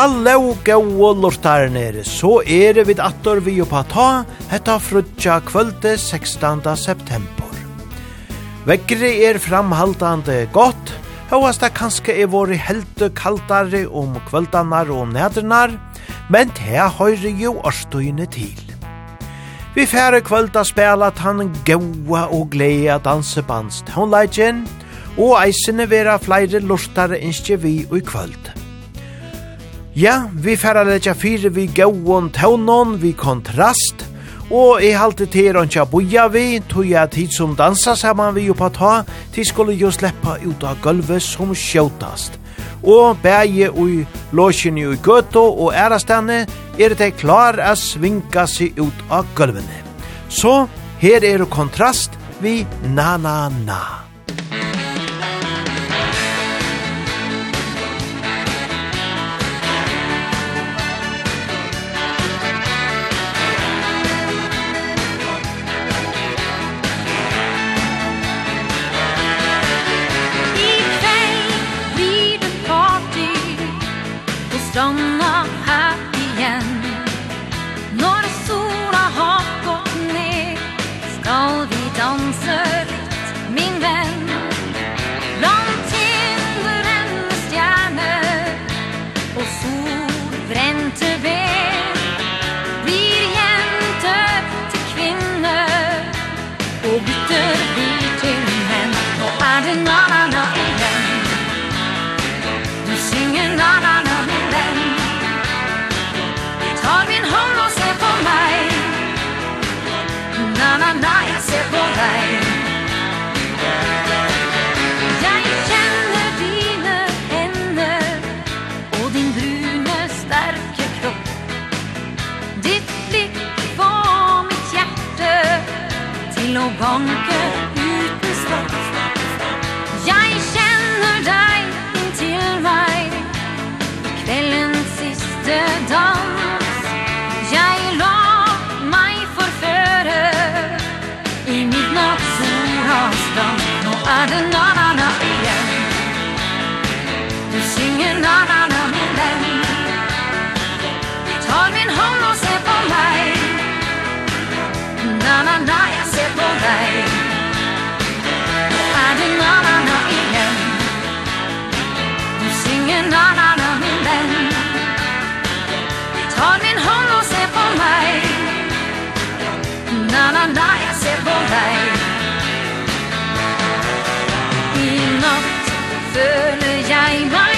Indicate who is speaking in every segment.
Speaker 1: Hallo, gau lortar nere, så er det vid attor vi oppa ta, hetta frutja kvölde 16. september. Vekkri er framhaldande godt, høyast det kanskje er våre helte kaldare om kvöldanar og om men det høyre jo årstøyne til. Vi færre kvölda spela tann gaua og gleia dansebandst, hon og eisene vera flere lortare innskje vi og i kvöld. Ja, vi færa letja fire vi gauon taunon, vi kontrast, og i halte til er boja vi, tog jeg tid som dansa saman vi oppa ta, til skulle jo sleppa ut av gulvet som sjåtast. Og bæje ui låsjen i gøto og ærastane er det klar a svinga seg ut av gulvene. Så her er kontrast vi na
Speaker 2: na na. tanke deg I natt føler jeg meg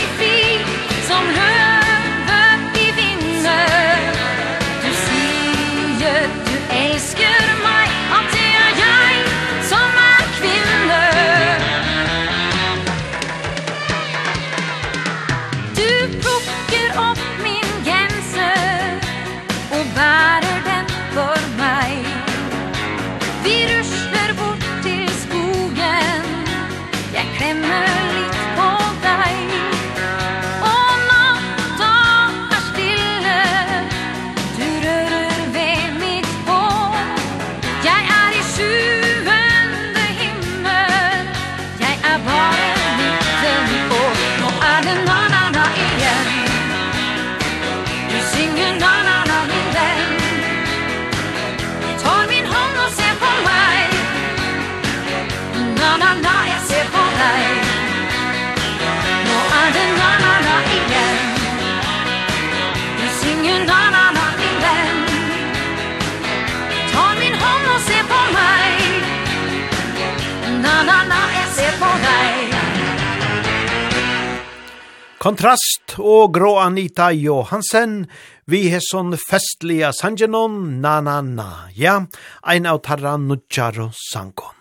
Speaker 1: Kontrast og grå Anita Johansen, vi har sånn festlige sangenon, na na na, ja, ein av tarra nudjaro sangon.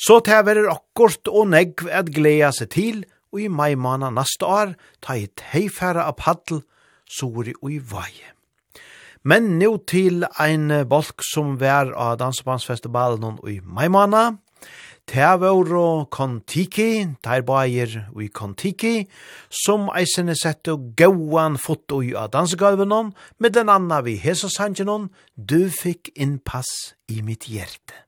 Speaker 1: Så teverer akkurat og negv at gleda seg til, og i mai mana neste år, ta i teifæra av paddel, sori og i vaje. Men nå til ein bolk som vær av Dansebandsfestivalen og i mai mana, Teavoro Kontiki, der bæger i Kontiki, som eisene sette gauan foto i av dansegulven med den anna vi hesa sangen du fikk innpass i mitt hjerte.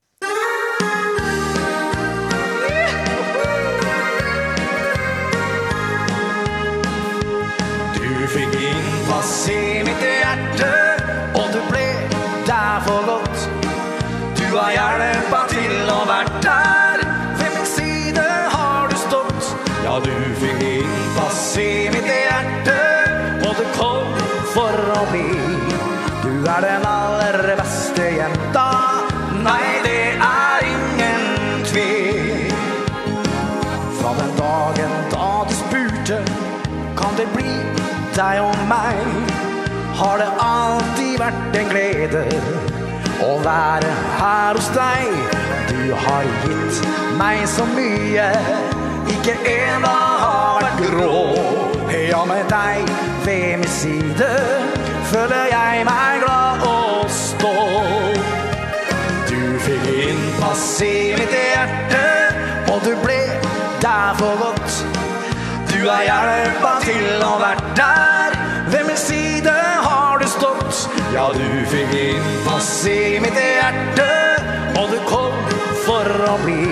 Speaker 3: Du fikk innpass i mitt hjerte, og du ble der for godt. Du har hjelpa til å vært der, er den aller beste jenta. Nei, det er ingen tvil. Fra den dagen da du spurte Kan det bli deg og meg? Har det alltid vært en glede Å være her hos deg? Du har gitt meg så mye Ikke en dag har vært grå. Ja, med deg ved min side Føler jeg meg glad. plass i mitt hjerte Og du ble der for godt. Du har hjelpa til å vært der. Ved min side har du stått? Ja, du fikk innpass i mitt hjerte Og du kom for å bli.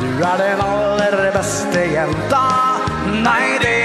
Speaker 3: Du er den aller beste jenta. Nei, det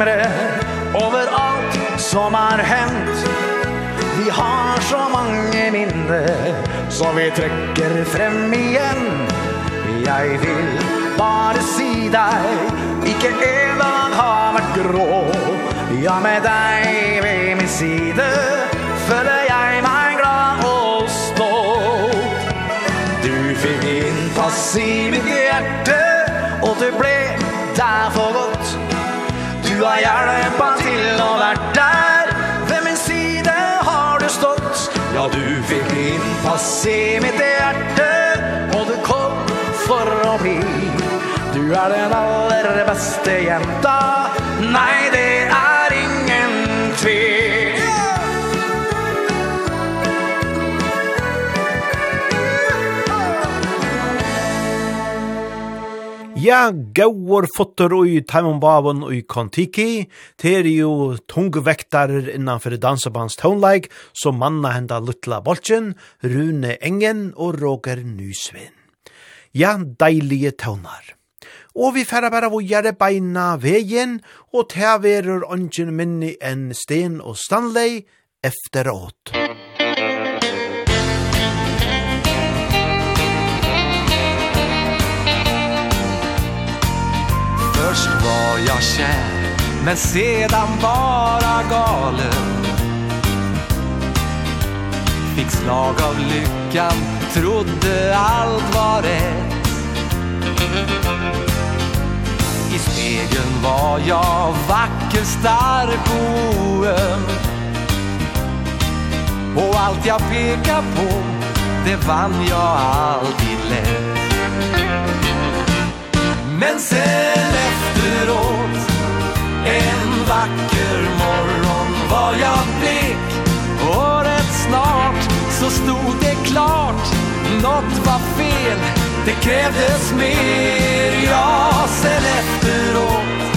Speaker 3: bekymre over alt som har hendt Vi har så mange minne som vi trekker frem igjen Jeg vil bare si deg Ikke en dag har vært grå. Ja, med deg ved min side Føler jeg meg glad og stolt. Du fikk innpass i mitt hjerte Og du ble der for godt Du har hjälpa till och varit där Vid min sida har du stått. Ja, du fick inpass i mitt hjärte Och du kom för att bli. Du är den allra bästa jenta. Nej, det är
Speaker 1: Ja, gauur fotter ui Taimon Bavon ui Kontiki, ter jo tungvektarer innanfor dansabands tonleik, som manna henda Lutla Bolchen, Rune Engen og Roger Nysvin. Ja, deilige tonar. Og vi færa bara vågjare beina vegin, og ta verur ongen minni enn Sten og Stanley efter åt.
Speaker 4: Musik Först var jag kär Men sedan bara galen. Fick slag av lyckan Trodde allt var rätt. I spegeln var jag vacker, stark och oöm. Och allt jag pekar på Det vann jag alltid lätt. Men sen efteråt En vacker morgon var jag blek. Och rätt snart så stod det klart Något var fel, det krävdes mer. Ja, sen efteråt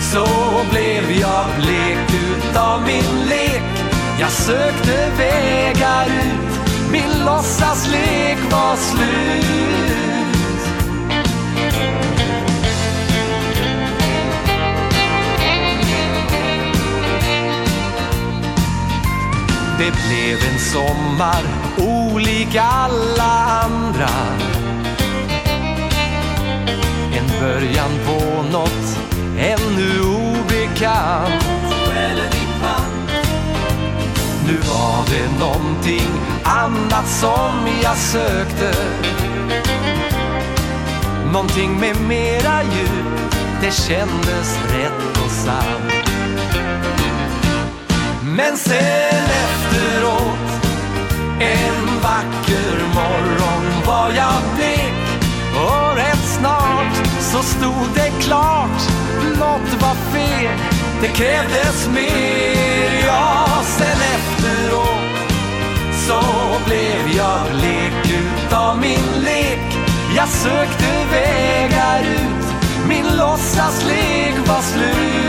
Speaker 4: Så blev jag blek utav min lek. Jag sökte vägar ut Min låtsaslek var slut. Det blev en sommar olik alla andra. En början på något ännu obekant. Nu var det någonting annat som jag sökte. Någonting med mera djup Det kändes rätt och sant. Men sen efteråt En vacker morgon var jag blek Och rätt snart så stod det klart Något var fel, det krävdes mer. Ja, sen efteråt Så blev jag blek utav min lek. Jag sökte vägar ut Min låtsaslek var slut.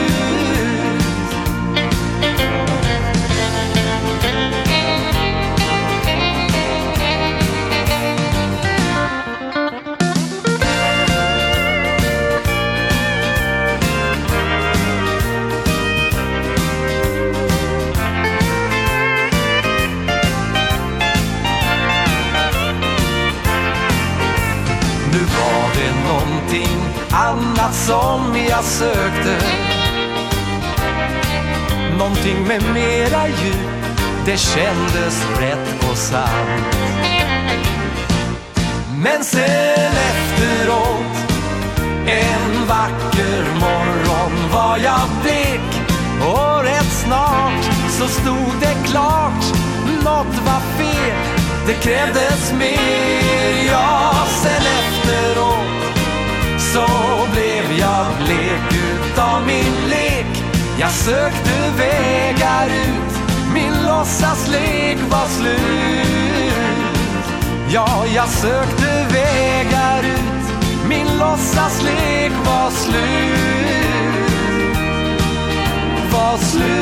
Speaker 4: jag sökte. Någonting med mera djup Det kändes rätt och sant. Men sen efteråt En vacker morgon var jag blek. Och rätt snart så stod det klart Något var fel, det krävdes mer. Ja, sen efteråt så blev jag blek utav min lek. Jag sökte vägar ut Min låtsaslek var slut. Ja, jag sökte vägar ut Min låtsaslek var slut. Var slut.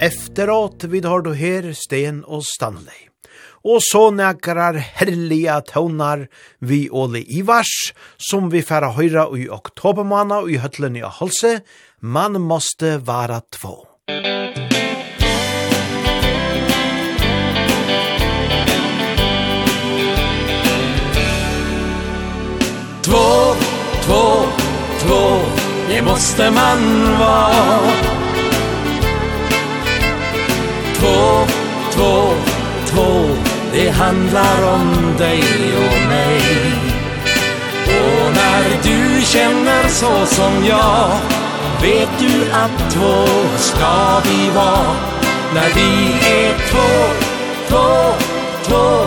Speaker 1: Efteråt vid har du her Sten og Stanley og så nekrar herliga tøvnar vi Ole Ivars, som vi færa høyra i oktobermana i høtlen i Holse, man måste vara två.
Speaker 4: Två, två, två, det måste man vara. Två, två, två, Det handlar om dig och mig. Och när du känner så som jag Vet du att två ska vi vara. När vi är två, två, två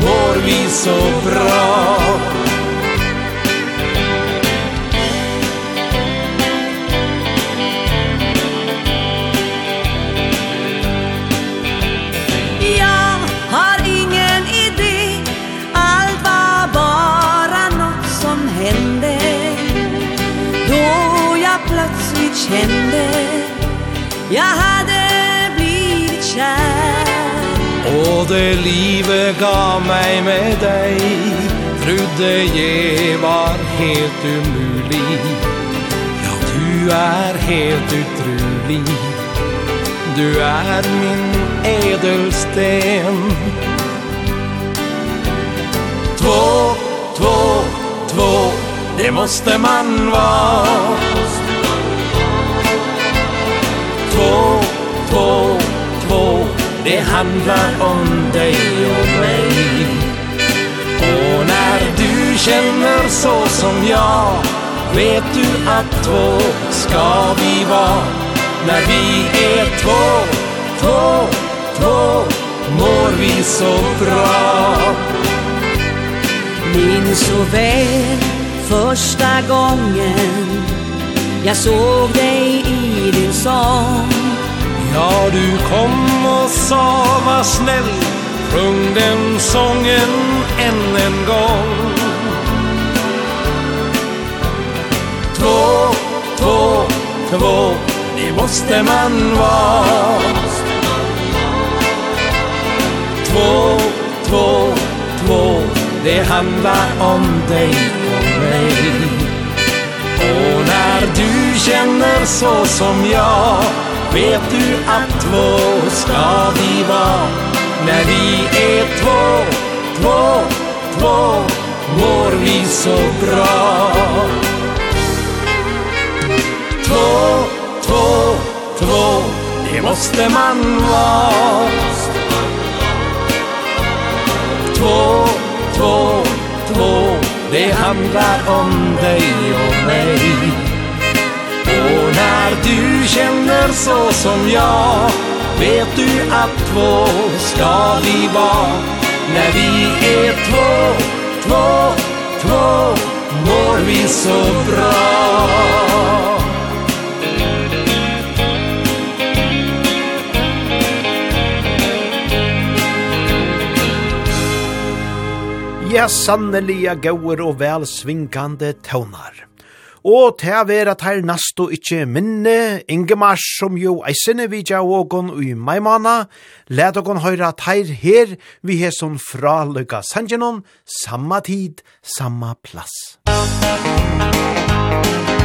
Speaker 4: Mår vi så bra.
Speaker 5: Jag hade blivit kär
Speaker 4: Och det livet gav mig med dig Trodde jag var helt umulig. Ja, du är helt utrolig. Du är min ädelsten Två, två, två Det måste man vara två, två, två. Det handlar om dig och mig. Och när du känner så som jag Vet du att två ska vi vara. När vi är två, två, två Mår vi så bra.
Speaker 5: Minns så väl första gången Jag såg dig i din sång.
Speaker 4: Ja, du kom och sa var snäll. Sjung den sången än en gång. Två, två, två Det måste man vara. Två, två, två Det handlar om dig och mig. Och när känner så som jag. Vet du att två ska vi vara? När vi är två, två, två Mår vi så bra. Två, två, två Det måste man vara. Två, två, två Det handlar om dig och mig. Och när du känner så som jag Vet du att två ska vi vara När vi är två, två, två
Speaker 6: Mår vi så bra
Speaker 1: Ja, sannelige gauer og vel svinkande tøvnar og til vera teir nasto ikkje minne, Ingemars som jo eisene vidja ågon i maimana, let okon høyra teir her vi he som fra lukka sanjenon, samma tid, samma plass.
Speaker 7: Musik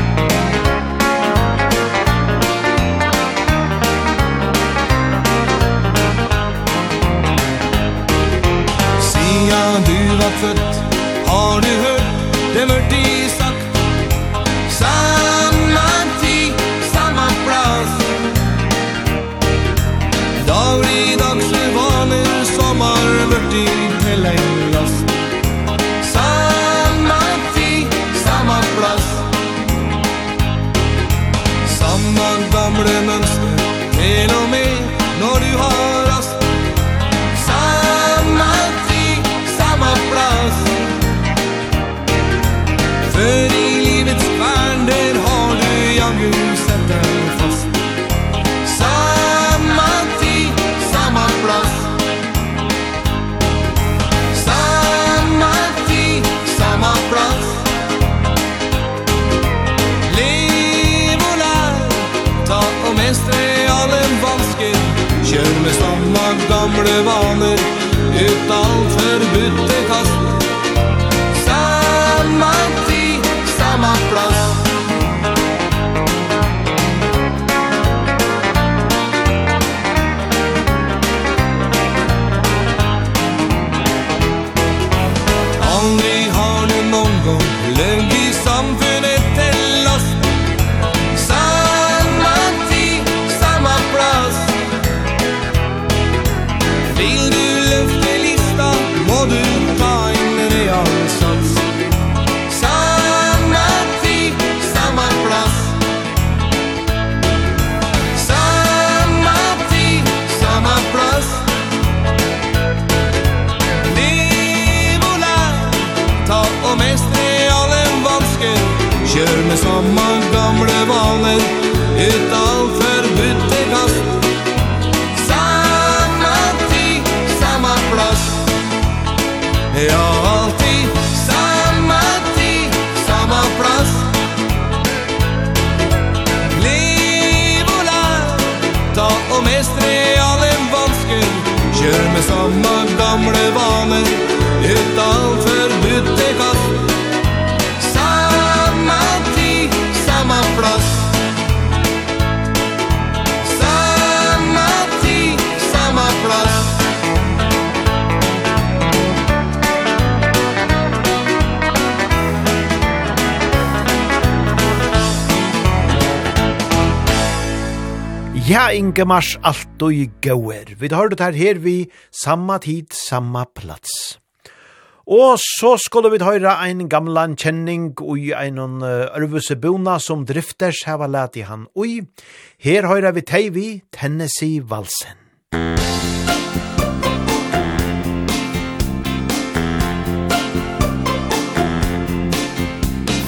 Speaker 7: kommer utanför Buttekopp Samma tid, samma plats. Samma tid, samma plats. Ja,
Speaker 1: Inge Mars, alt og i gauer. Vi har det her her vi samma tid, samma plats. Og så skulle vi høyra ein gamlan kjenning ui einon ørvuse bona som drifters hava i han ui. Her høyra vi teivi Tennessee Valsen.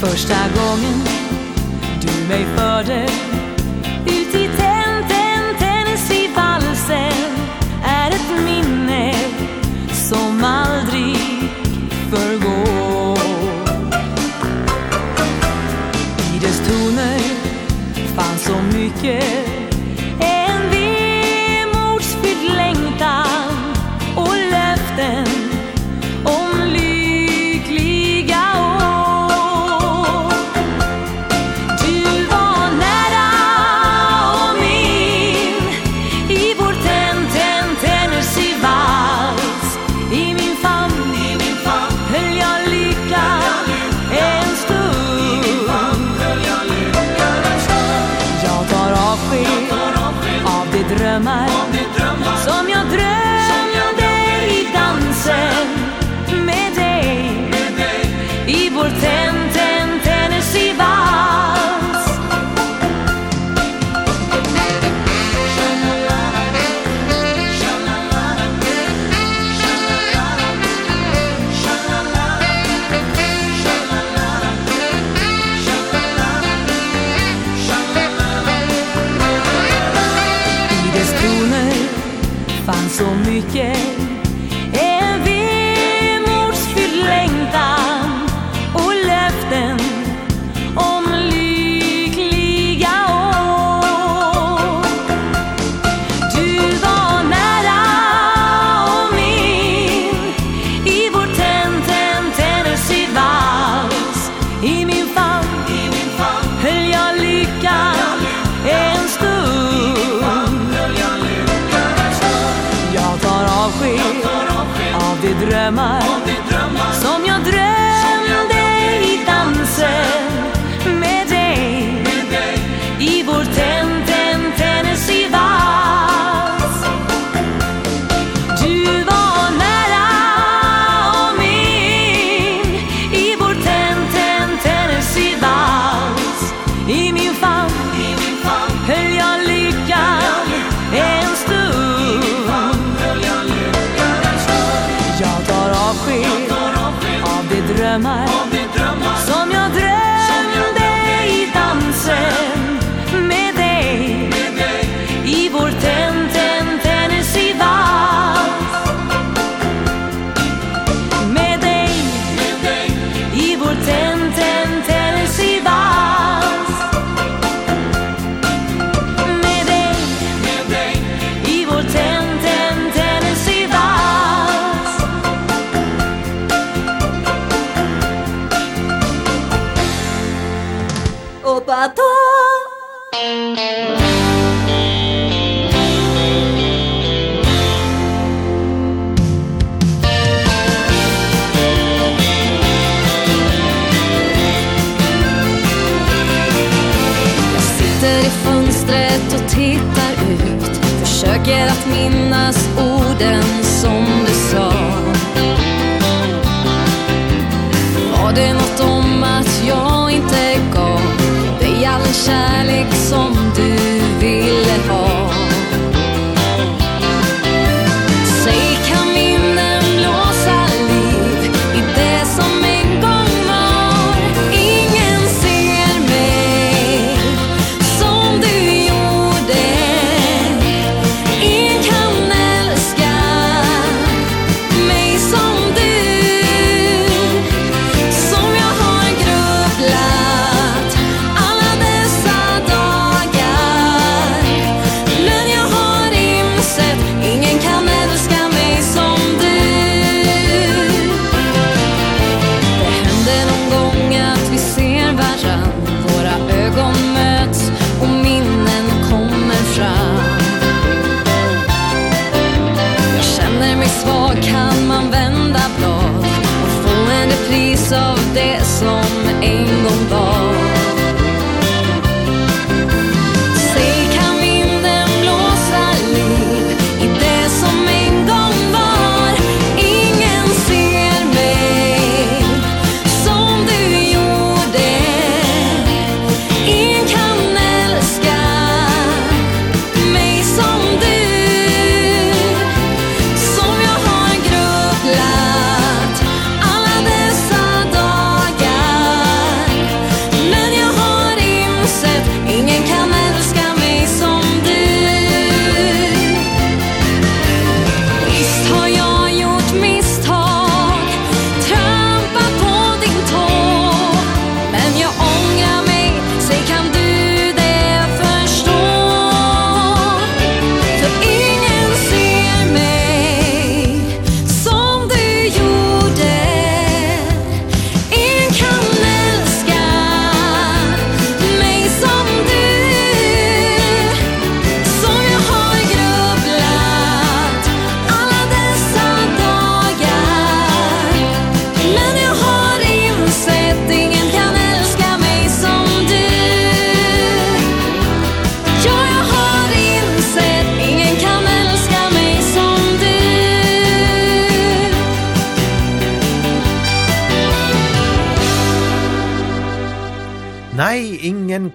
Speaker 8: Första gången du mig förde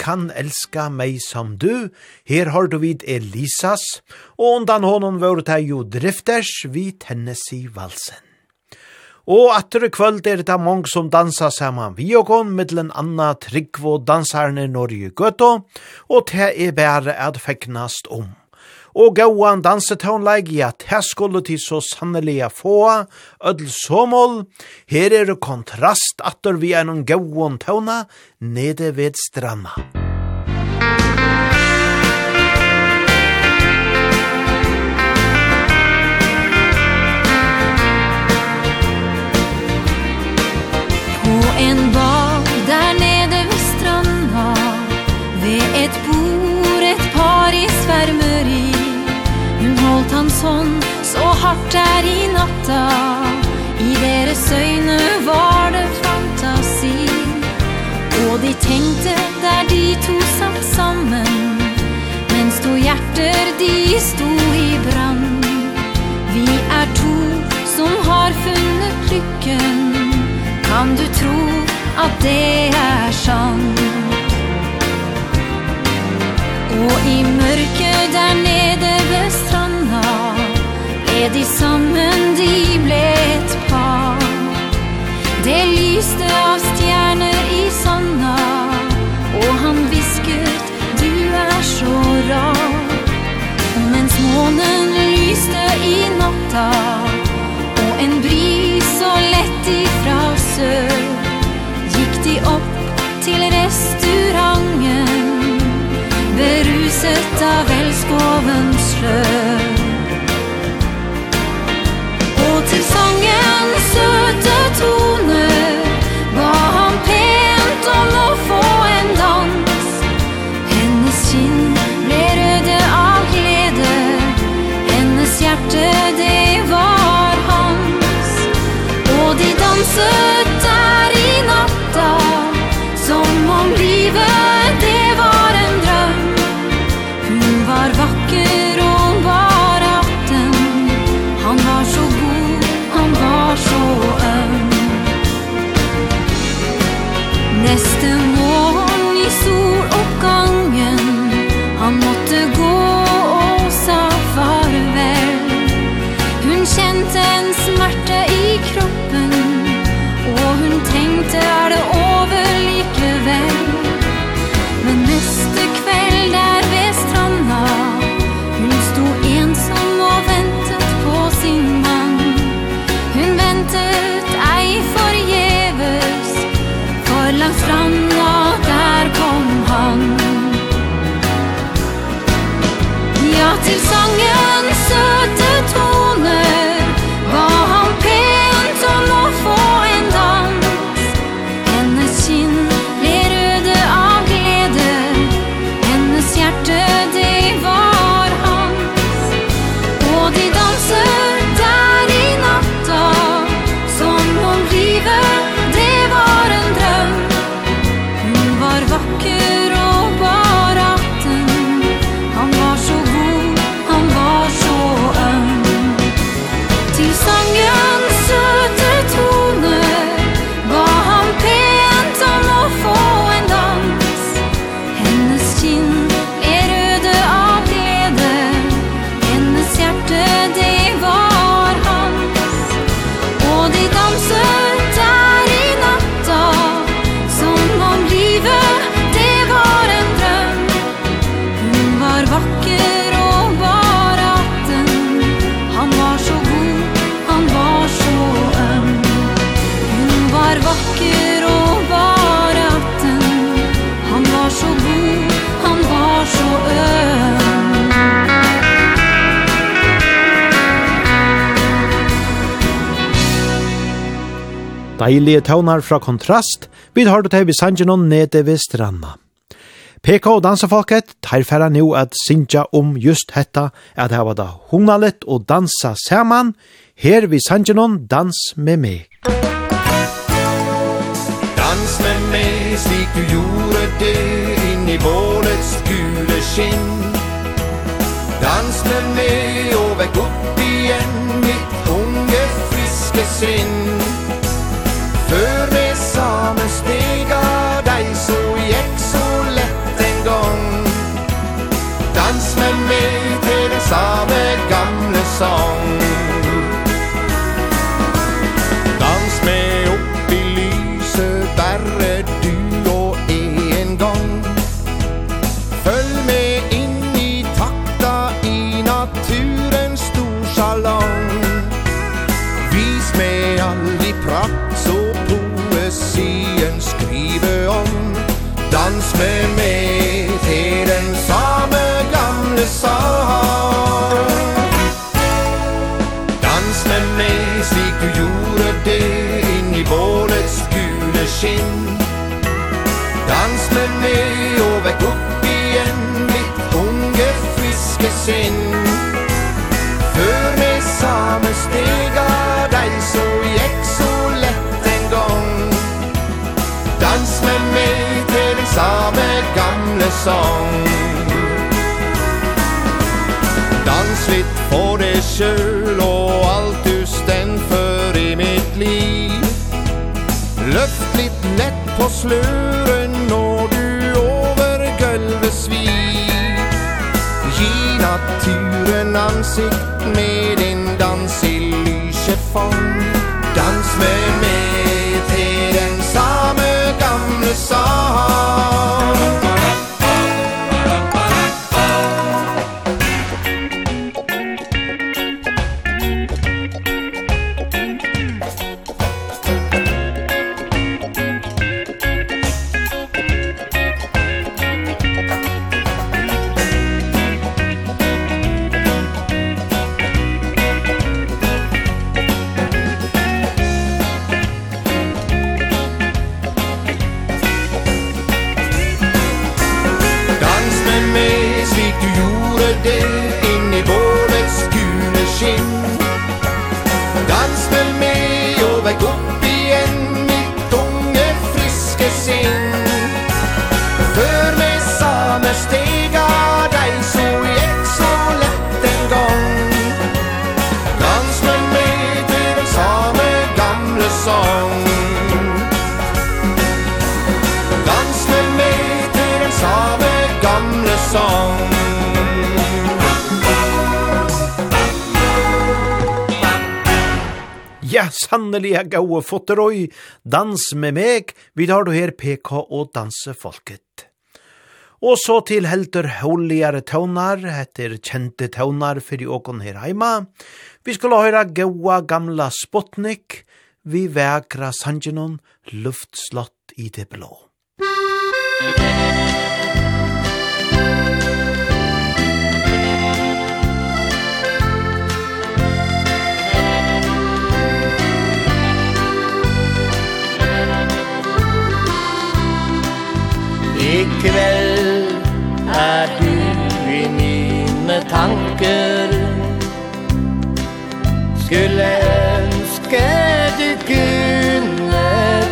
Speaker 2: kan
Speaker 1: elska meg som du. Her har du vid Elisas, og undan honom vår det jo drifters vid Tennessee valsen. Og atter kvöld er det mange som dansa saman vi og kon, mittelen Anna Tryggvo dansarne Norge Gøtå, og det er bære at feknast om og gauan dansetånleik, ja, det skulle til så sannelig få, ødel somol, her er kontrast atter vi er noen gauan tåna, nede ved stranda.
Speaker 2: På en dag der nede vid stranda, ved ett bord, ett par i sværmeri, holdt hans hånd så hardt der i natta. I deres øyne var det fantasi. Og de tenkte der de to satt sammen Mens to hjerter de sto i brand Vi er to som har funnet lykken. Kan du tro at det er sant? Og i mørket der nede ved stranden Med de sammen de ble et par. Det lyste av stjerner i sanda Og han visket, du er så rar. Og mens månen lyste i natta Og en bris så lett ifra sør Gikk de opp til restauranten Beruset av elskovens slør. This is
Speaker 1: Deilige tøvnar fra kontrast, vi har det til vi sanger noen nede ved stranda. PK og dansefolket tar færre nå at synja om just hetta, at det var da hungna litt og dansa saman, her vi sanger noen dans med meg.
Speaker 3: Dans med meg, slik du gjorde det, inn i bålets gule skinn. Dans med meg, og vekk opp igjen, mitt unge friske sinn som en steg av dig så gikk så lett en gang. Dans med meg til den samme gamle sang. skinn. Dans med meg og vekk opp igjen Mitt unge friske sinn Før med samme steg av deg Så gikk så lett en gång Dans med meg til den samme gamle sång Dans litt for deg sjøl lett på sløren når du over gulvet svir. Gi naturen ansikt med din dans i lyse fang Dans med meg til den samme gamle
Speaker 1: sang sanneliga gode fotterøy, dans med meg, vi tar du her PK og dansefolket. Og så til helter holigare tøvnar, heter kjente tøvnar i åkon her heima. Vi skulle høyra gaua gamla Sputnik, vi vekra sangenon luftslott i det blå.
Speaker 6: Musikk I kveld er du i mine tanker Skulle ønske du kunne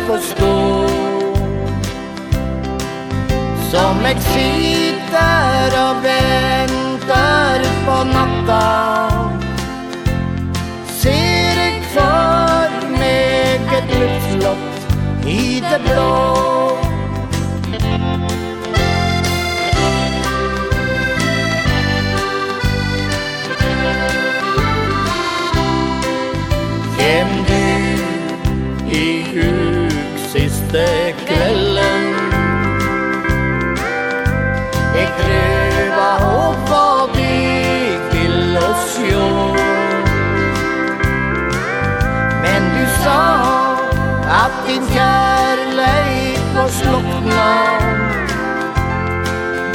Speaker 6: forstå Som jeg sitter og venter på natta Ser jeg for meg et luftslott i det blå.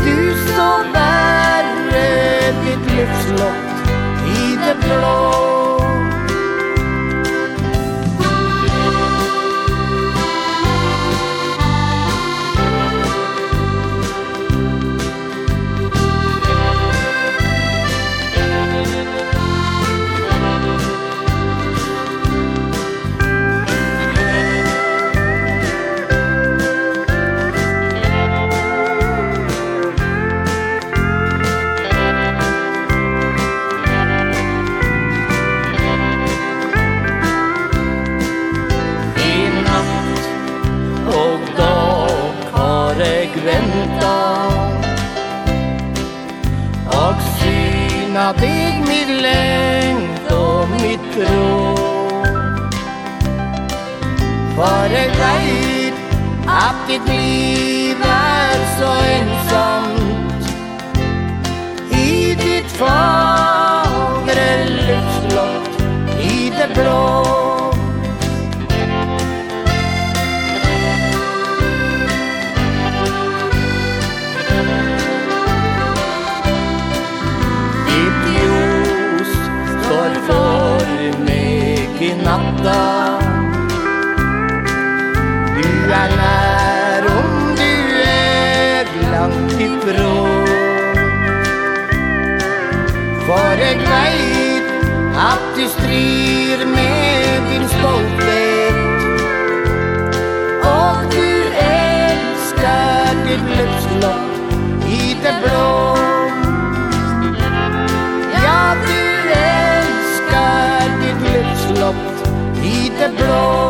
Speaker 6: Du så värre ditt livslott i det blå. Fra deg mitt lengt og mitt råd For jeg vet at ditt liv er så ensamt I ditt fagre luftslott, i det blå. dag Du er nær du er langt ifrån For jeg veit at du din stolthet Og du elskar ditt løpslokk i det blå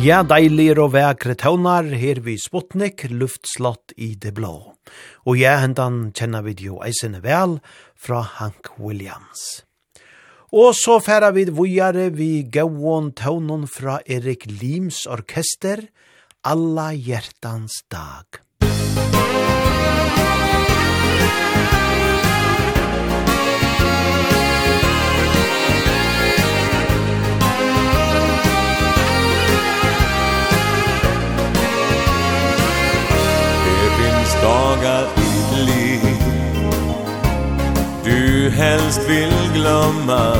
Speaker 1: Ja, deilig og vekre tøvnar, her vi Sputnik, luftslott i det blå. Og ja, hentan kjenner vi jo eisene vel fra Hank Williams. Og så færa vi vujare vi gauon tøvnon fra Erik Lims orkester, Alla hjertans dag.
Speaker 4: dagar du helst vill glömma.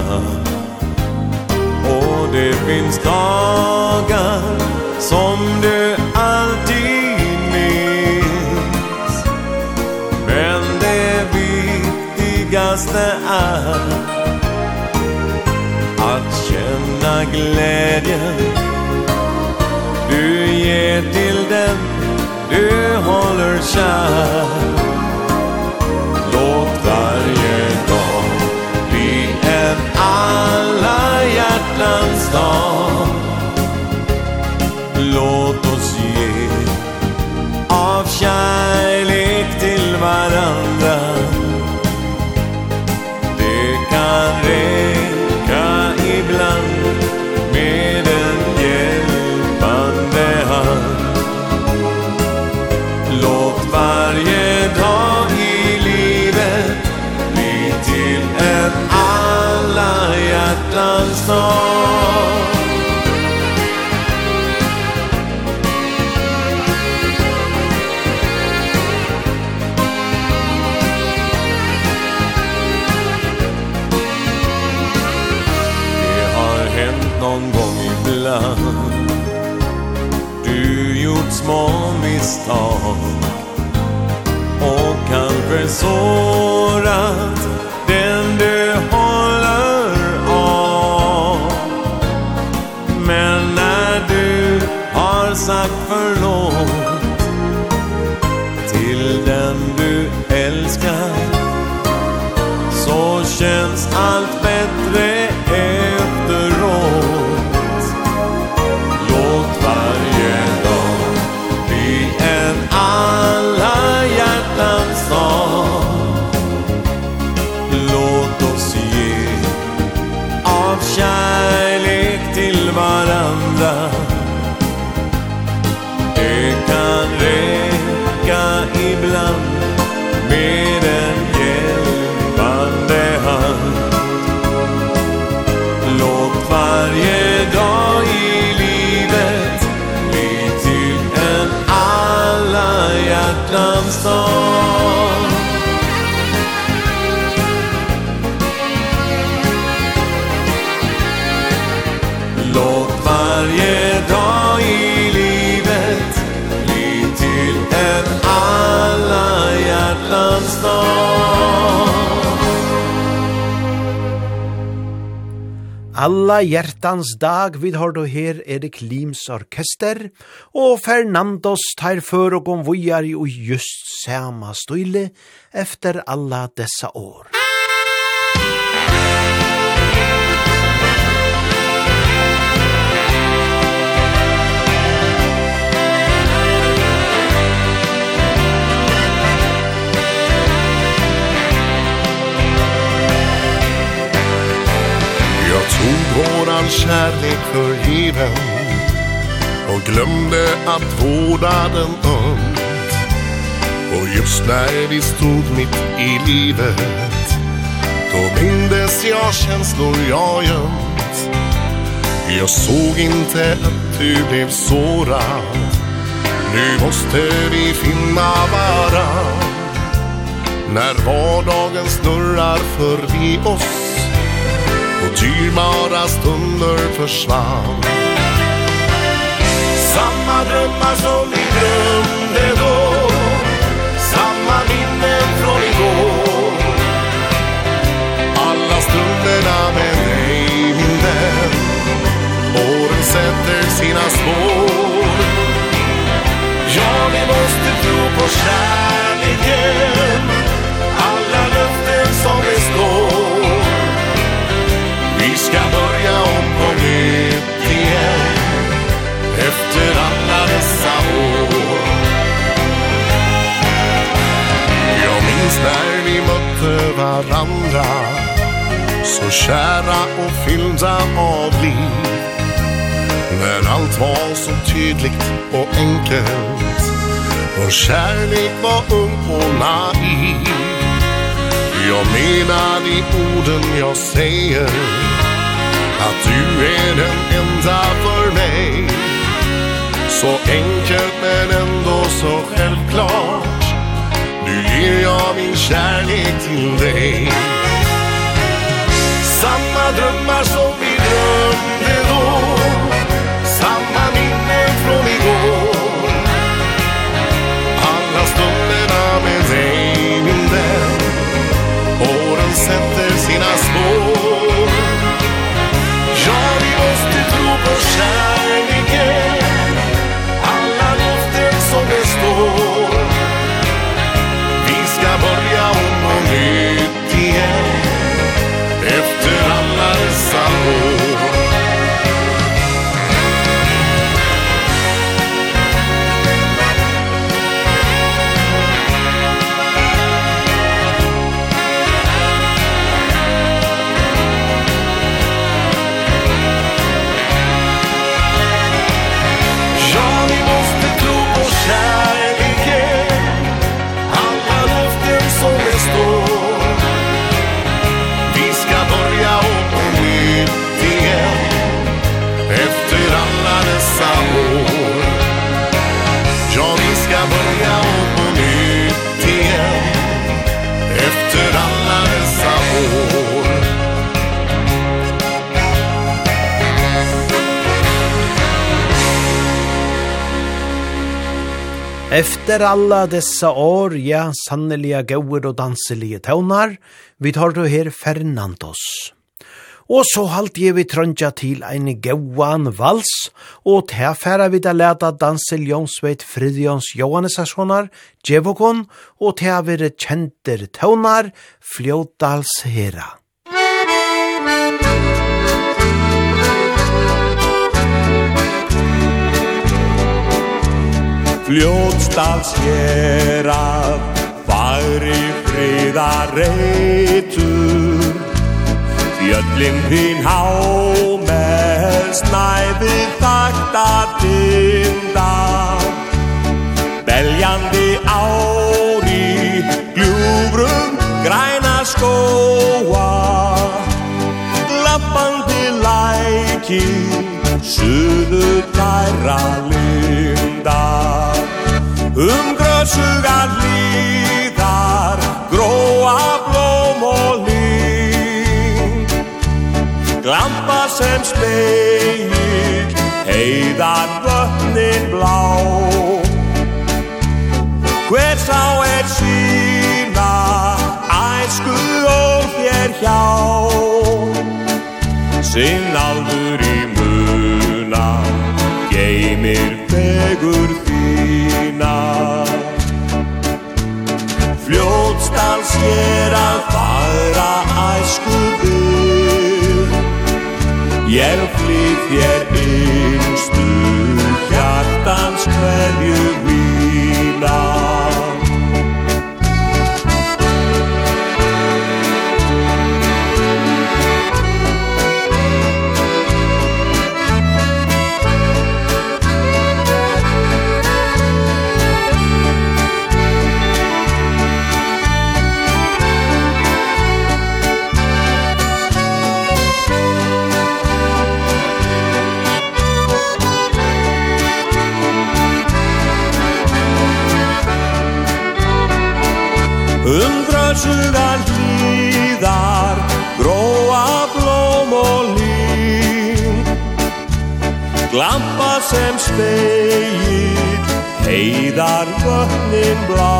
Speaker 4: Och det finns dagar som du alltid minns. Men det viktigaste är Att känna glädjen Du ger till den du håller kär. så Alla
Speaker 1: hjertans dag vid har du her er Lims orkester, og Fernandos tar för og om vujar i just sama stille efter alla dessa år.
Speaker 9: Tog våran kärlek för given Och glömde att vårda den ömt Och just när vi stod mitt i livet Då mindes jag känslor jag gömt. Jag såg inte att du blev sårad. Nu måste vi finna varann. När vardagen snurrar förbi oss dyrbara stunder försvann. Samma drömmar som vi drömde då. Samma minnen från igår. Alla stunderna med dig min vän Åren sätter sina spår. Ja, vi måste tro på kärleken. efter alla dessa år. Jag minns när vi mötte varandra. Så kära och fyllda av liv. När allt var så tydligt och enkelt. Vår kärlek var ung och naiv. Jag menar i orden jag säger. Att du är den enda för mig. Så enkelt men ändå så självklart. Nu ger jag min kärlek till dig. Samma drömmar som vi drömde då. Samma minnen från igår. Alla stunderna med dig min vän Åren sätter sina spår. Ja, vi måste tro på kärlek. Lord. Efter alla dessa år, ja,
Speaker 1: sanneliga gauer og danselige tøvnar, vi tar du her Fernandos. Og så halt jeg vi trøndja til ein gauan vals, og tilfæra vi da leta dansel Jonsveit Fridjons Johannesasjonar, Djevokon, og tilfæra vi kjenter tøvnar, Fljódals hera.
Speaker 10: Fljótsdals herað Var í friðareitur Fjöllin þín há Með snæði þakta dinda Beljandi ári gljúfrum græna skóa. Lappandi læki Suðu tæra linda. Um grøsugan lidar Gråa blóm og ling Glampa sem speil Heiðar vötnin blá. Hver sá er sína Æsku og þér hjá. Sinn aldur í muna Geimir fegur þér vinna. Fljótstans er að fara æsku byr Ég flýð þér yngstu hjartans kveðjur Undrötsugan hlidar Gróa blóm og lín Glampa sem speil Heidar vötnin blá.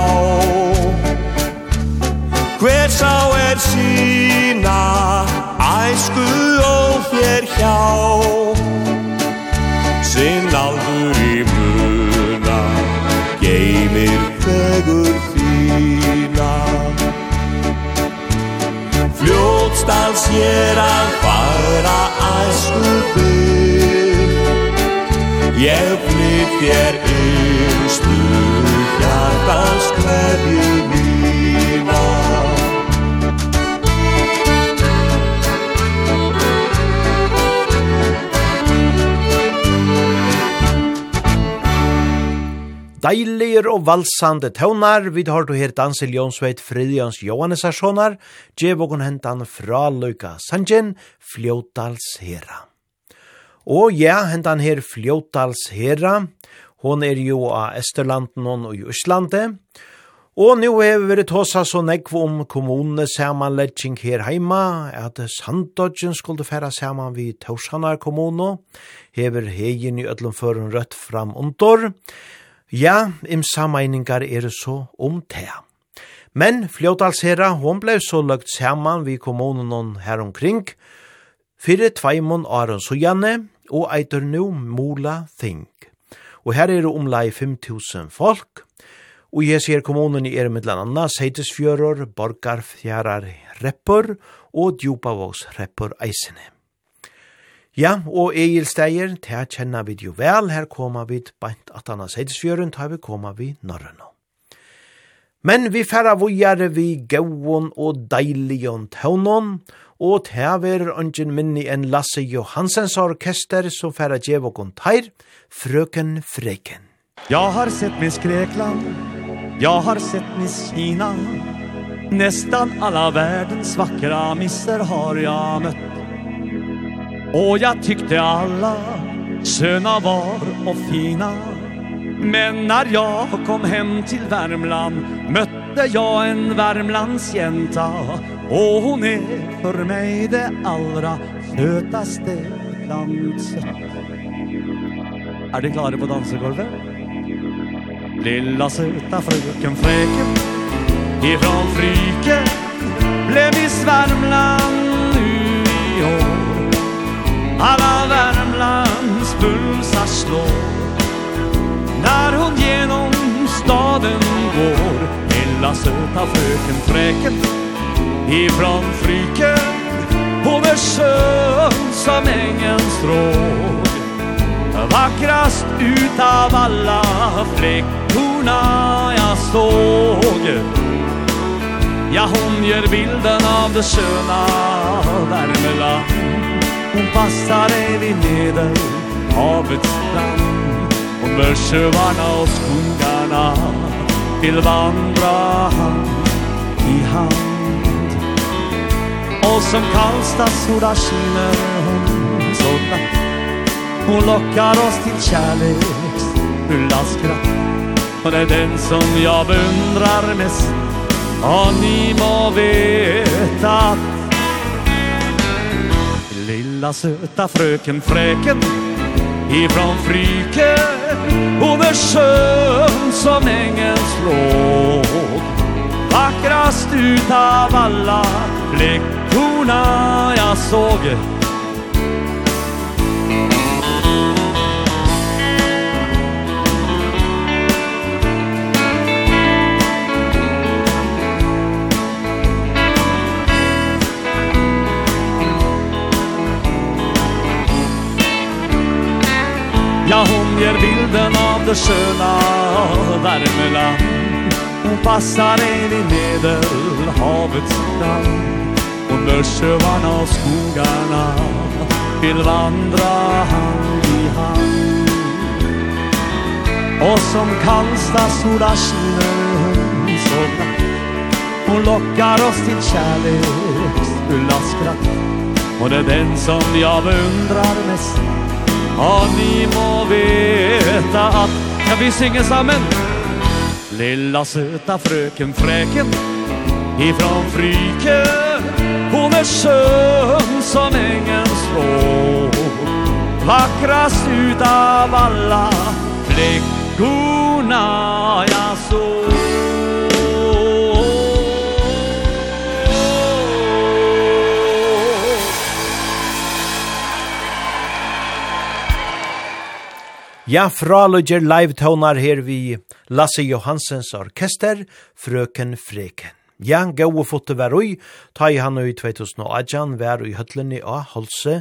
Speaker 10: Hver sá er sína Æsku og fér hjá? Sinn aldur í muna Geimir fegur fín Kostals ég er að fara æsku bygg Ég flytt ég er hjartans klefjum
Speaker 1: Deiliger og valsande tøvnar, vi har du her Dansel Jonsveit Fridjans Johannesarssonar, djevågon hentan fra Løyka Sanjen, Fljótals Hera. Og ja, hentan her Fljótals Hera, hon er jo av Esterlanden og i Østlande, Og nu hever vi tåsa så nekv om kommunene samanledging her heima, at Sandodgen skulle færa saman vi Torshanar kommuno, hever hegin i ötlum føren rødt fram undor, Ja, im sameiningar er så om det. Men Fljótalsherra, hon blei så løgt saman vi kommunen her omkring, fyrir tveimon Aron Sujane og eitur nu Mola Thing. Og her er det omlai 5.000 folk, og jeg ser kommunen i er mittlan anna, Seitisfjörur, Borgarfjærar Reppur og Djupavågs Reppur Eisene. Ja, og Egil Steier, det kjenner vi jo vel, her kommer vi beint at han har seitsfjøren, tar vi kommer vi norrønå. Men vi færa vujare vi gauon og deilion tøvnon, og det verer ønsken minni en Lasse Johansens orkester som færa djevokon teir, Frøken Freken.
Speaker 11: Jeg har sett Miss Grekland, jeg har sett Miss Kina, Nästan alla världens vackra misser har jag mött Och jag tyckte alla söna var och fina. Men när jag kom hem till Värmland Mötte jag en Värmlandsjänta. Och hon är för mig det allra sötaste bland Är ni klara på dansegolvet? Lilla söta fröken fräken Ifrån Fryke Blev i Värmland. denna söta fröken fräken ifrån fryken på Versönssamängens råg Vackrast utav alla fläckorna jag såg. Ja, hon ger bilden av det sköna Värmeland Hon passar dig vid neder havets strand Och börsövarna och skogarna vill vandra hand i hand. Och som Karlstads sola skiner hon så glatt Hon lockar oss till kärleksfulla skratt Hon är den som jag beundrar mest. Och ni må veta att Lilla söta fröken fräken ifrån Fryken Hon är skön som ängens språk Vackrast utav alla fläckorna jag såg. skönjer bilden av det sköna Värmeland Hon passar in i Medelhavets strand Under sjövarna och skogarna. Vill vandra hand i hand. Och som kallsta sola skiner hon så glatt. Hon lockar oss till kärleksfulla skratt. Och det är den som jag beundrar mest. Og ni må veta att Kan vi synge sammen? Lilla söta fröken fräken Ifrån Fryke Hon är skön som ängens rå Vackrast utav alla flickorna jag såg
Speaker 1: Ja, fralødger live-tonar her vi Lasse Johansens orkester, Frøken Freken. Ja, gau og fotte var ui, ta i han ui 2018 var ui høtlenni av Holse,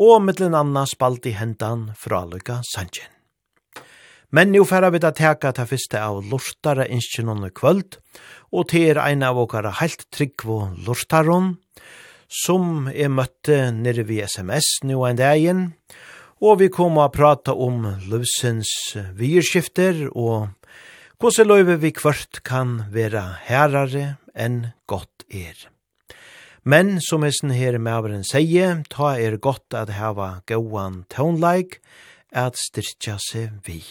Speaker 1: og mittlen anna spalt i hendan fraløyga Sanjen. Men nu færa vi da teka ta fyrste av lortara inskjenåne kvöld, og til er ein av okara heilt trygg og lortaron, som er møtte nere vi sms nu en dagen, og vi kommer å prate om løvsens vierskifter og hvordan løyve vi kvart kan være herrare enn godt er. Men som hesten her maveren sier, ta er godt at hava gåan tånleik, at styrtja seg vi.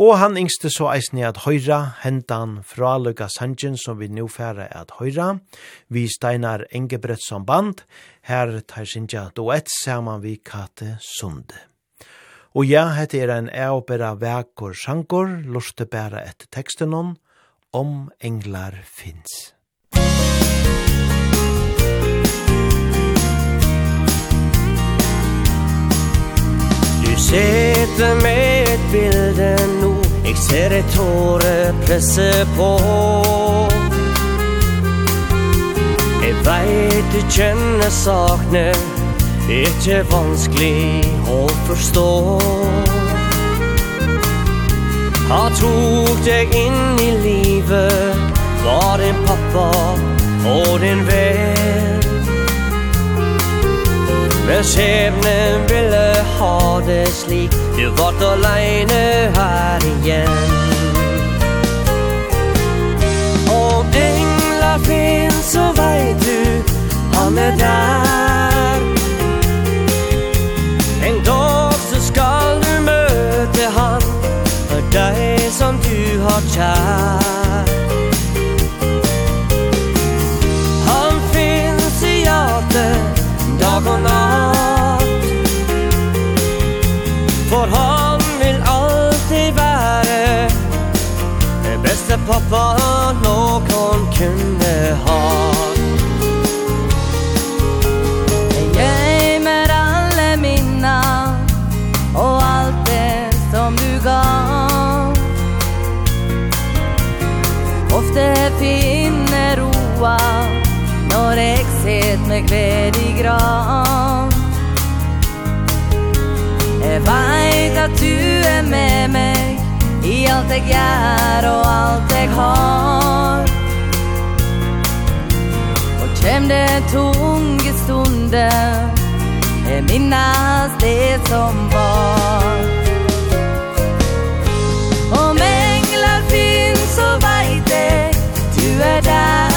Speaker 1: Og han yngste så eisne at høyra, hentan fra Luka Sanjen som vi nå færre at høyra, vi steinar Engebrettsson band, Her tar sinja duett saman vi Kate Sunde. Og ja, hette er en eopera vekor sjankor, lorte bæra etter teksten om, om englar finns.
Speaker 12: Du sitter med et bilde nå, jeg ser et tåre presse på. Veit du kjenne sakne Ikke vanskelig å forstå. Ha tok deg inn i livet Var din pappa og din venn. Men skjebnen ville ha det slik Du vart alene her igjen. Om englar finnes så veit han är där. En dag så skal du möta han For deg som du har kjær Han finns i hjärtat dag och natt. För han vill alltid vara Det bästa pappa noen kunde ha.
Speaker 5: ofte finner roa Når jeg set meg ved i gran. Jeg veit at du er med meg I alt jeg gjør og alt jeg har. Og kjem det tunge stunder Jeg minnes det som var. 个答案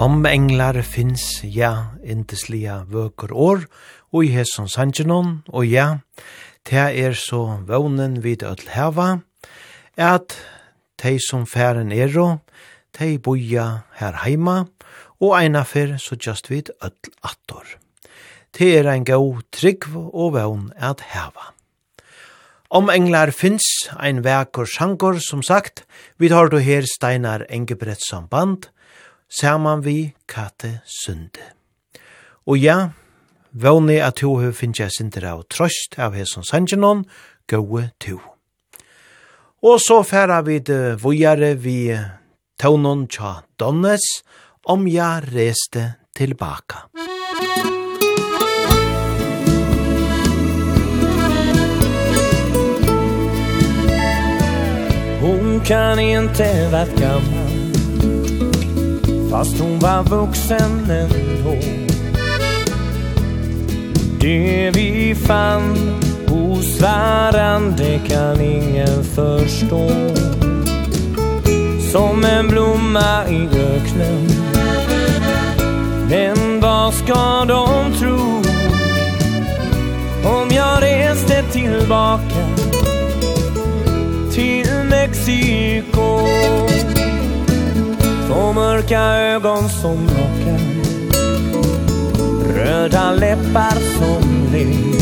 Speaker 1: Om englar finns, ja, inteslia vøker år, og i hesson sangenon, og ja, te er så vånen vid öll heva, at te som færen ero, te boja her heima, og eina fyr så just vid öll attor. Te er ein gau trygg og vån at heva. Om englar finns, ein vekur sjankor, som sagt, vi tar du her Steinar Engebrettsson band, saman vi Kate Sunde. Og ja, våni at ho hef jeg sinter av trøst av hesson sangenon, gode to. Og så færa vi det vujare vi taunon tja Donnes, om ja reste tilbaka.
Speaker 13: Hon kan inte vart gammal Fast hon var vuxen ändå. Det vi fann hos varandra kan ingen förstå. Som en blomma i öknen. Men vad ska de tro? Om jag reste tillbaka Till Mexiko Mexiko. Små mörka ögon som lockar. Röda läppar som ler.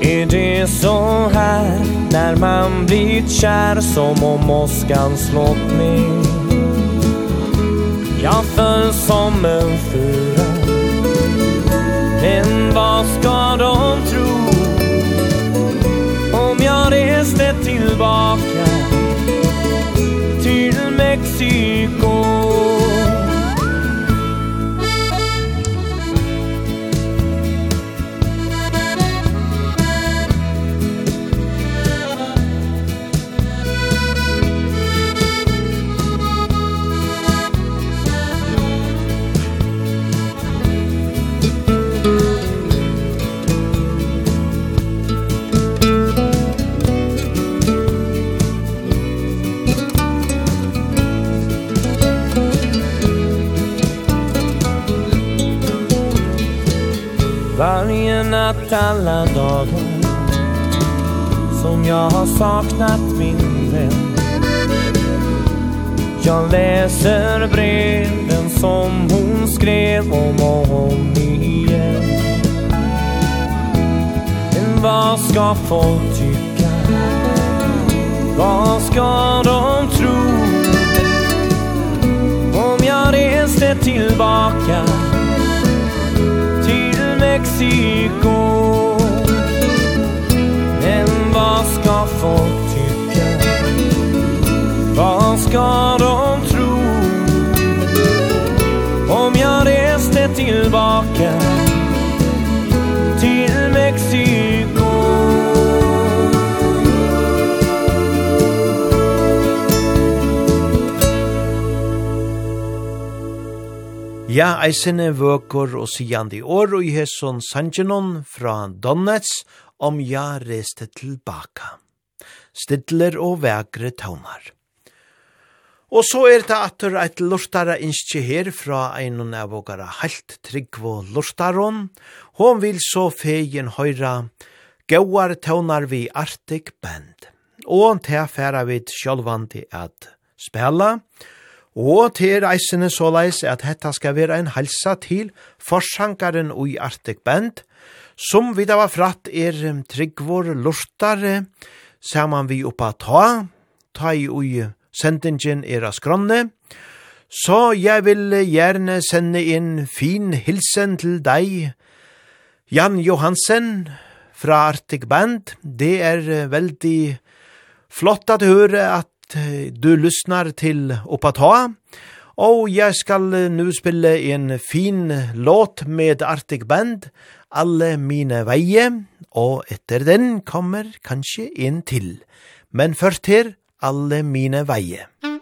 Speaker 13: Är det så här när man blir kär som om åskan slått ner? Jag föll som en fyra Men vad ska de tro? Om jag reste tillbaka? see Varje natt alla dagar Som jag har saknat min vän Jag läser breven som hon skrev om och om igen Men vad ska folk tycka? Vad ska de tro? Om jag reste tillbaka Mexiko Men vad ska folk tycka? Vad ska de tro? Om jag reste tillbaka
Speaker 1: Ja, eisene vøker og sigande år og i hesson Sanjanon fra Donets om ja reste tilbaka. Stidler og vegre taunar. Og så er det atur eit lortara innskje her fra einon av vågara halt tryggvo lortaron. Hon vil så fegin høyra gauar taunar vi Arctic Band. Og til færa vid sjálvandi at spela, og Og til reisene såleis at hetta skal være en halsa til forsankaren og i Arctic Band, som vi da var fratt er tryggvår lortare, saman vi oppa ta, ta i ui sendingen er av skronne, så jeg vil gjerne sende inn fin hilsen til deg, Jan Johansen fra Arctic Band. Det er veldig flott at høre at att du lyssnar till Opata. Och jag ska nu spela en fin låt med Arctic Band, Alle mine veie, och efter den kommer kanske en till. Men först här, Alle mine veie.
Speaker 4: Mm.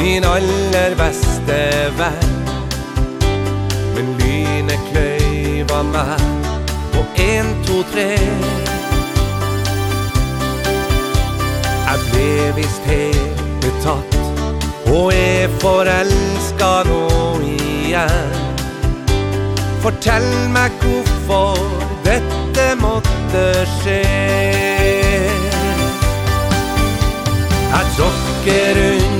Speaker 4: Min aller beste venn. Men lynet kløyva meg På en, to, tre. Jeg ble vist helt betatt Og er forelska nå igjen. Fortell meg hvorfor dette måtte skje. Jeg tråkker rundt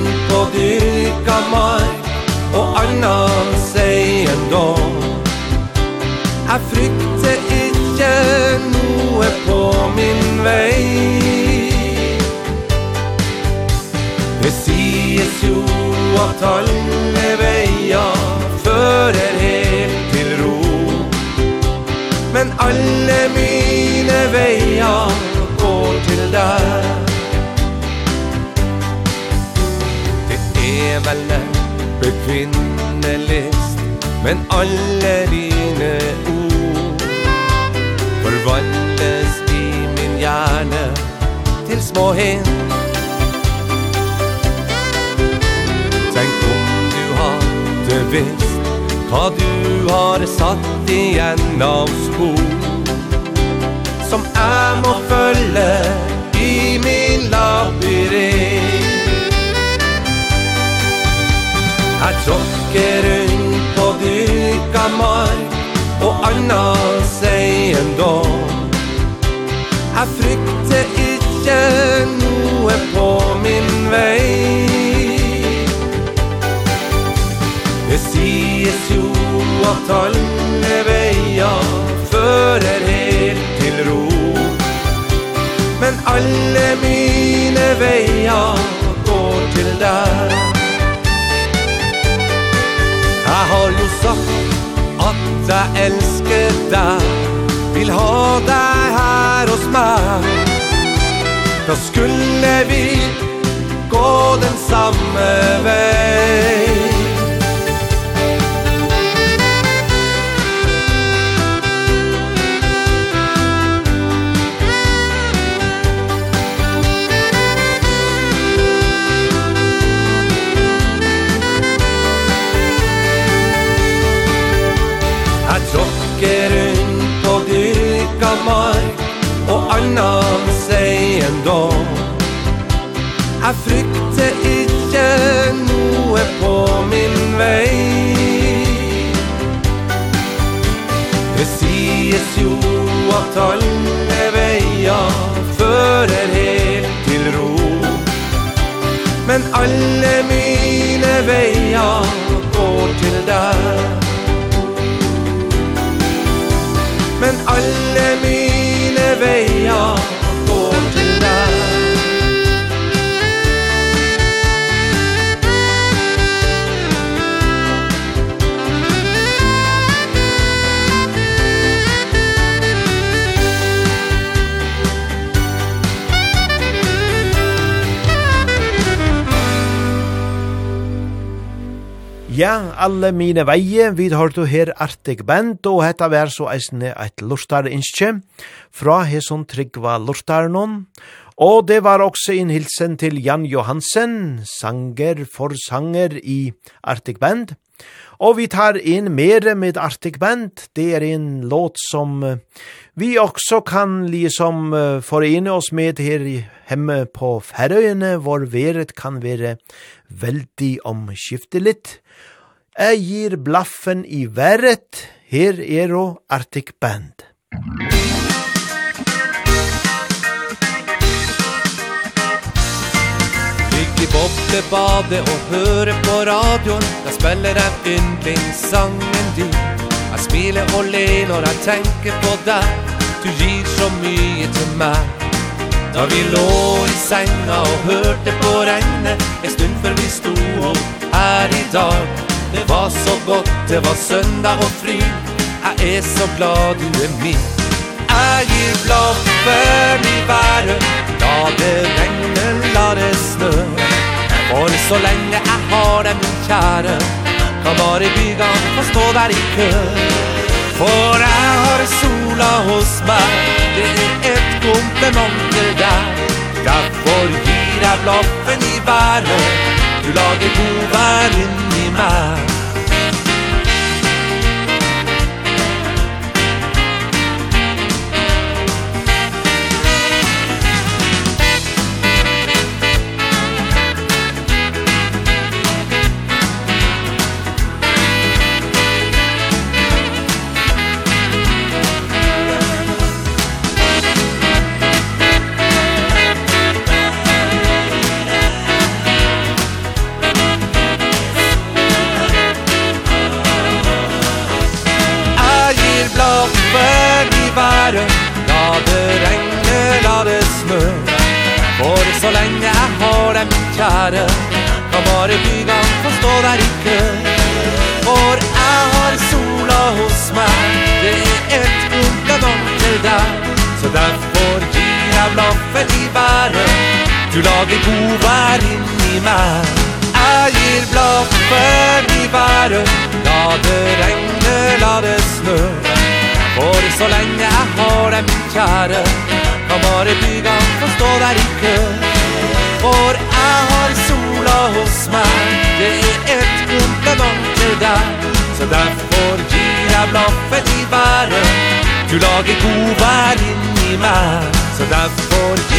Speaker 4: dyrka mig Och annan sig ändå Här frykte ikke noe på min vei. Det sies jo at alle veier Fører helt til ro. Men alle mine veier går til deg. er vel bekvinnelist Men alle dine ord Forvandles i min hjerne Til små hint Tenk om du hadde visst Hva du har satt igjen av spor Som jeg må følge i min labyrint. Jeg tråkker rundt på dyrka mark Og anna seg en dag Jeg frykter ikke noe på min vei. Det sies jo at alle veier Fører helt til ro. Men alle mine veier går til deg. Jeg har jo sagt at jeg elsker deg Vil ha deg her hos meg Da skulle vi gå den samme vei kan han seg en dag Jeg frykter ikke noe på min vei. Det sies jo at alle veier fører helt til ro. Men alle mine veier går til deg. Men alle mine veia.
Speaker 1: Ja, alle mine veie, vi har du her Artig Band, og hetta vær så eisne eit lortar innskje, fra hesson Tryggva Lortarnon, og det var også en hilsen til Jan Johansen, sanger for sanger i Artig Band, og vi tar inn mere med Artig Band, det er en låt som vi også kan liksom forene oss med her hemme på Færøyene, hvor veret kan være veldig omskiftelig, og gir blaffen i verret, her er og Arctic Band.
Speaker 4: Ligg i boblebadet og høre på radioen, da spiller jeg yndlingssangen din. Jeg smiler og ler når jeg tenker på deg, du gir så mye til meg. Da vi lå i senga og hørte på regnet, en stund før vi sto opp her i dag, Det var så gott, det var söndag och fri. Jag är så glad du är min. Jeg er glad for i været. La det regne, la det snø. For så lenge jeg har deg, min kjære Kan bare bygga få stå der i kø. For jeg har sola hos meg. Det er et kompliment til deg Derfor gir jeg blaffen i været. Du lager god vær inn anima Du lager god vær inn i meg. Jeg gir blaffen i været. La det regne, la det snø. For så lenge jeg har dem kjære Kan bare bygan få stå der i kø. For jeg har sola hos meg. Det er et kompliment til deg Så derfor gir jeg blaffen i været. Du lager god vær inn i meg. Så derfor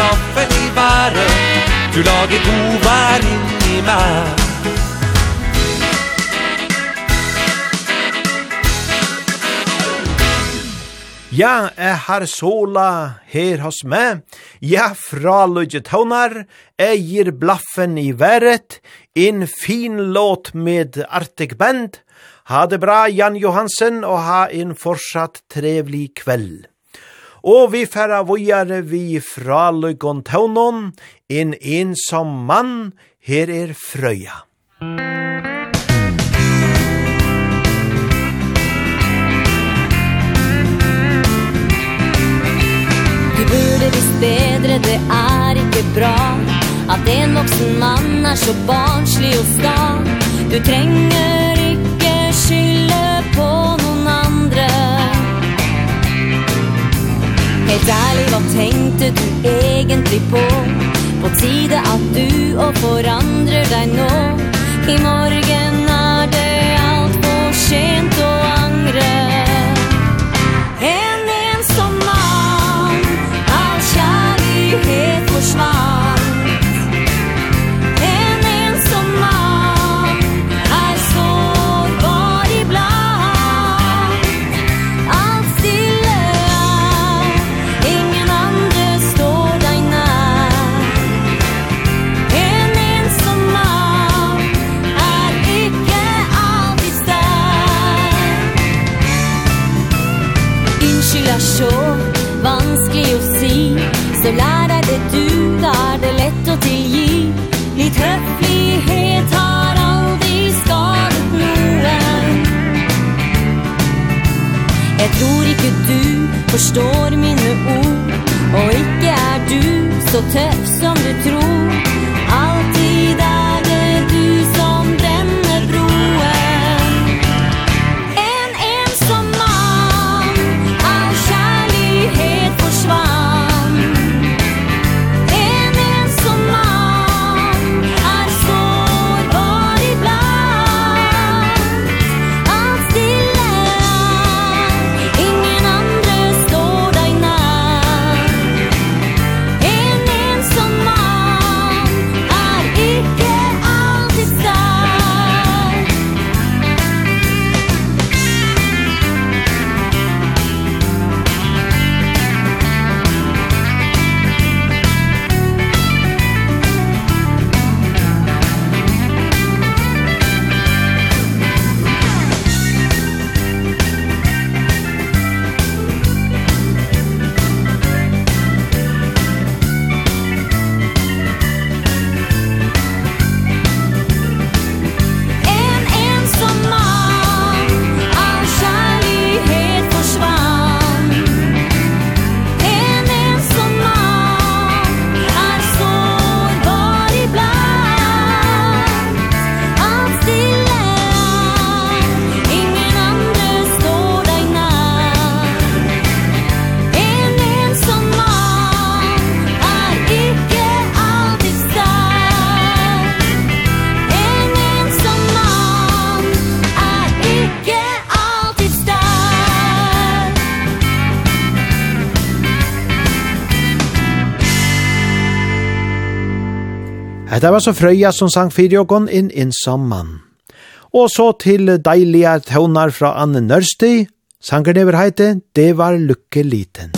Speaker 4: loppet i været Du lager godvær inni meg
Speaker 1: Ja, jeg har sola her hos meg. Ja, fra Lodje tånar, jeg gir blaffen i været, en fin låt med Arctic Band. Ha det bra, Jan Johansen, og ha en fortsatt trevlig kveld og vi færa vujare vi fra løgon Taunon, en ensom mann, her er frøya.
Speaker 2: Du burde visst bedre, det er ikke bra, at en voksen mann er så barnslig og stad. Du trenger Helt ærlig, hva tenkte du egentlig på? På tide at du og forandrer deg nå. I morgen er det alt for sent å angre. En ensom mann All kjærlighet forsvann. tror ikke du forstår mine ord. Og ikke er du så tøff som du tror.
Speaker 1: Hetta var så frøya som sang fyrjåkon inn innsam mann. Og så til deilige tøvnar fra Anne Nørsti, sanger never heite, det var lukke liten.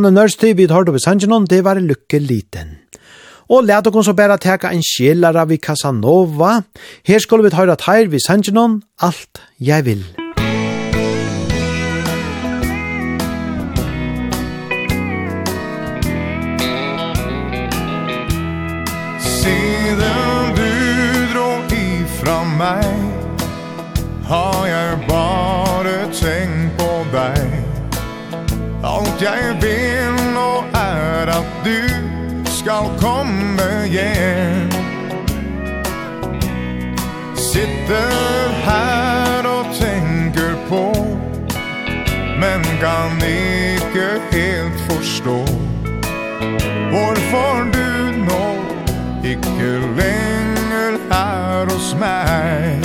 Speaker 1: Anne Nørsti, vi har det ved Sanjanon, det var lykke liten. Og let dere så bare teka en kjelare vi Casanova. Her skulle vi ta høyre her ved Sanjinon, alt jeg vil.
Speaker 14: Allt jag vill och är du skal komma igen Sitter her og tenker på Men kan ikke helt forstå Hvorfor du nå ikke lenger er hos meg.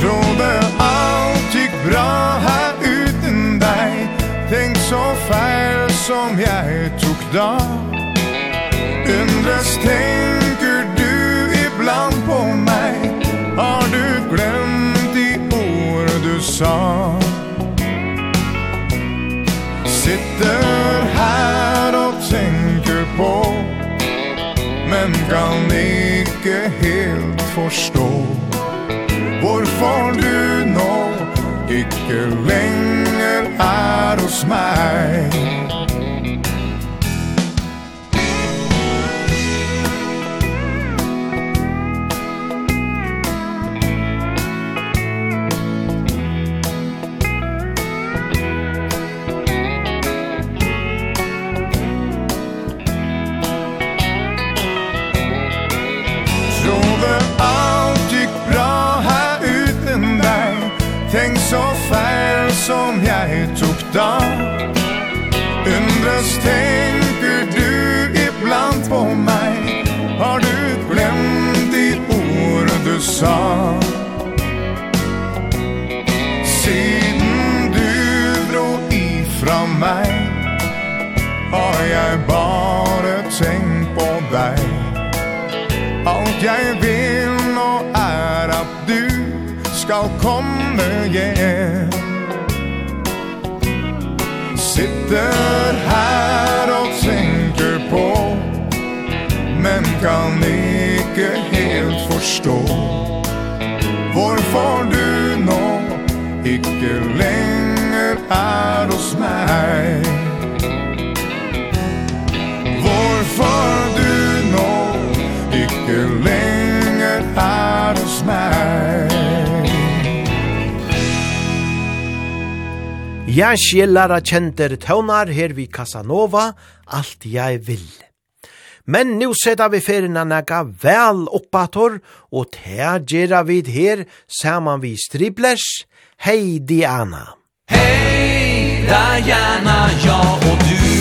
Speaker 14: Trodde som jeg tok da. Undres tenker du ibland på meg? Har du glemt de ord du sa? Sitter her og tenker på Men kan ikke helt forstå. Hvorfor du nå ikke lenger er hos meg? sa. Siden du dro ifra meg Har jeg bare tenkt på deg. Alt jeg vil nå er at du skal komme hjem. Sitter her og tenker på Men kan ikke forstå Hvorfor du nå? Ikke lenger er hos meg Hvorfor du nå? Ikke lenger er hos meg
Speaker 1: Jeg skjellar kjenter tøvnar her vi Casanova, alt jeg vil. Men nu seta vi ferina nega vel oppator, og ta gjerra vid her saman vi striblers, hei Diana.
Speaker 4: Hej Diana, ja og du.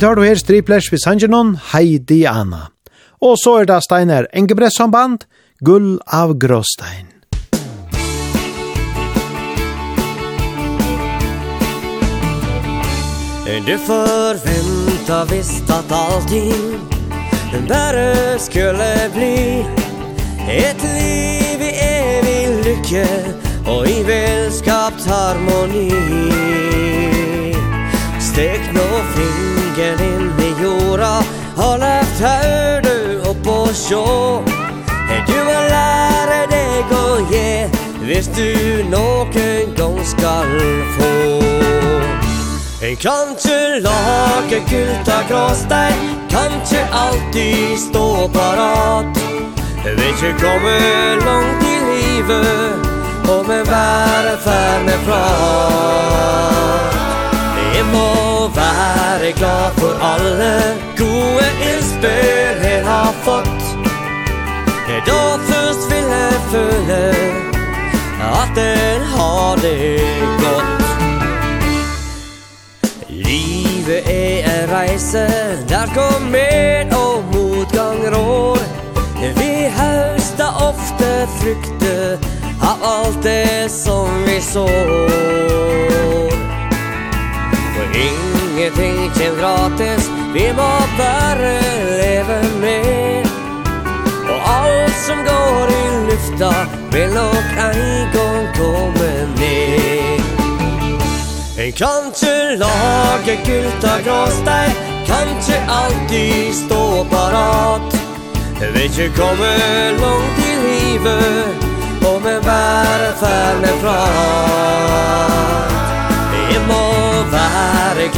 Speaker 1: tar då her striplers vid Sanjanon, Heidi Anna. Og så er det Steiner Engebress som band, Gull av Gråstein.
Speaker 12: Du förväntar visst att allting Bara skulle bli Ett liv i evig lycka Och i välskapt harmoni Stek nå fingrar vägen in i jorda Har levt hör du upp och sjå. Du har lære dig å ge. Hvis du någon gång skal få. En kanskje lage gulta gråstein Kanskje alltid stå parat. Vil ikke komme langt i livet. Og med være ferne fra Det må og være glad for alle gode innspill jeg har fått. Det da først vil jeg føle at jeg har det godt. Livet er en reise der kommer og motgang rår Vi høster ofte frukter av alt det som vi sår. Ingenting kjem gratis. Vi må bare leve med. Og alt som går i lufta Vil nok en gang komme ned En kan ikke lage gulta gråsteig Kan ikke alltid stå parat. Vi ikke komme langt i livet. Og med bare ferne prat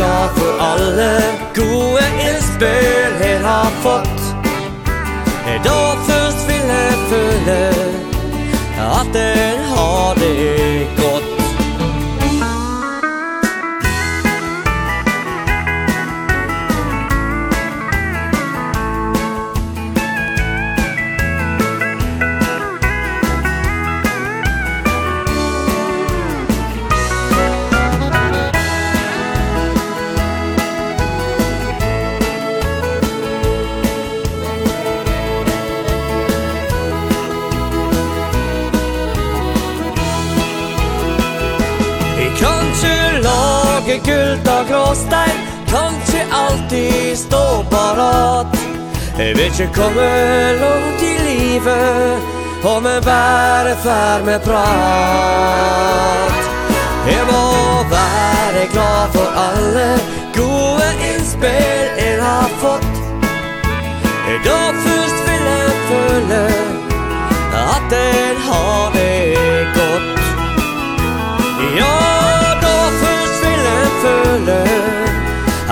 Speaker 12: glad for alle gode innspill jeg har fått. Er da først vil jeg føle at jeg har det godt. fyllt av gråstein. Kan ikke alltid stå parat Jeg vil ikke komme langt i livet Om jeg bare fær med prat. Jeg må være glad for alle Gode innspill jeg har fått. Jeg da først vil jeg føle At jeg har det godt Ja føle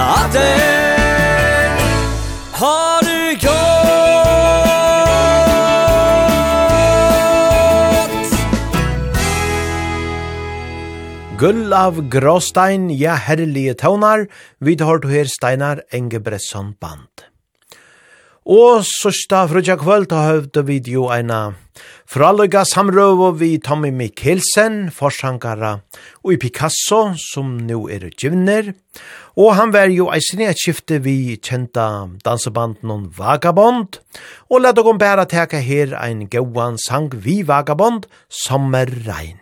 Speaker 12: at den har du gjort.
Speaker 1: Gull av gråstein, ja herlige tøvnar, vi tar til her Steinar Engebresson Band. Og sørsta frutja kvöld høvde vi jo eina fraløyga samrøv vi Tommy Mikkelsen, forsankara, og i Picasso, som nu er givner. Og han var jo eisen i et skifte vi kjenta dansebanden om Vagabond, og la dere bæra teka her ein gauan sang vi Vagabond,
Speaker 15: Sommerrein.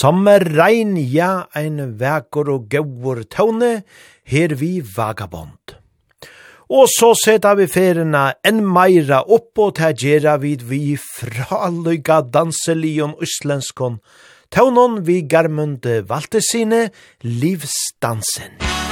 Speaker 1: Sommer rein, ja, ein vekker og gauur tåne, her vi vagabond. Og så setar vi ferina enn meira opp og ta gjerra vid vi fraløyga danselion uslenskon, tånon vi garmunde valgte sine livsdansen.
Speaker 2: Musik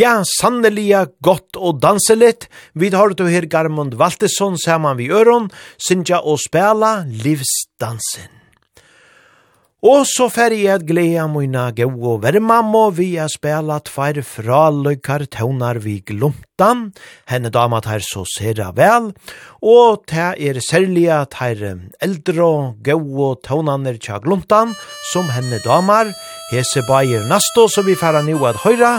Speaker 1: Ja, sannelia, godt og danseligt. Vi har du her Garmund Valtesson saman vi øron, synja og spela livsdansen. Og så fer jeg at gleda mine gau og vermamma vi har spela tveir fraløykar tøvnar vi glumtan. Henne dama tar så sera vel, og ta er særlig at her eldre og gau og tøvnaner tja glumtan, som henne damar, hese bayer nasto, så vi færre nu at høyra,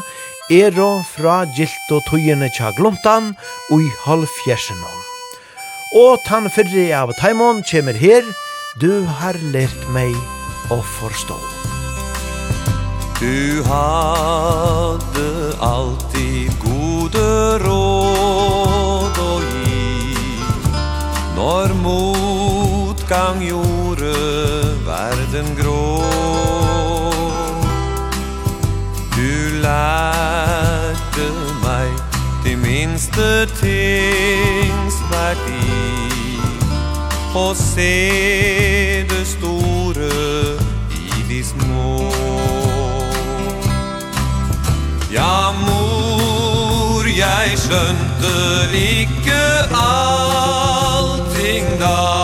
Speaker 1: ero fra gilt og tøyene tja gluntan og i halvfjersenom. Og tan fyrre av taimon kjemmer her, du har lært meg å forstå.
Speaker 4: Du hadde alltid gode råd å gi Når motgang gjorde verden grå the things like these Og se det store i de små. Ja, mor, jeg skjønte ikke allting da.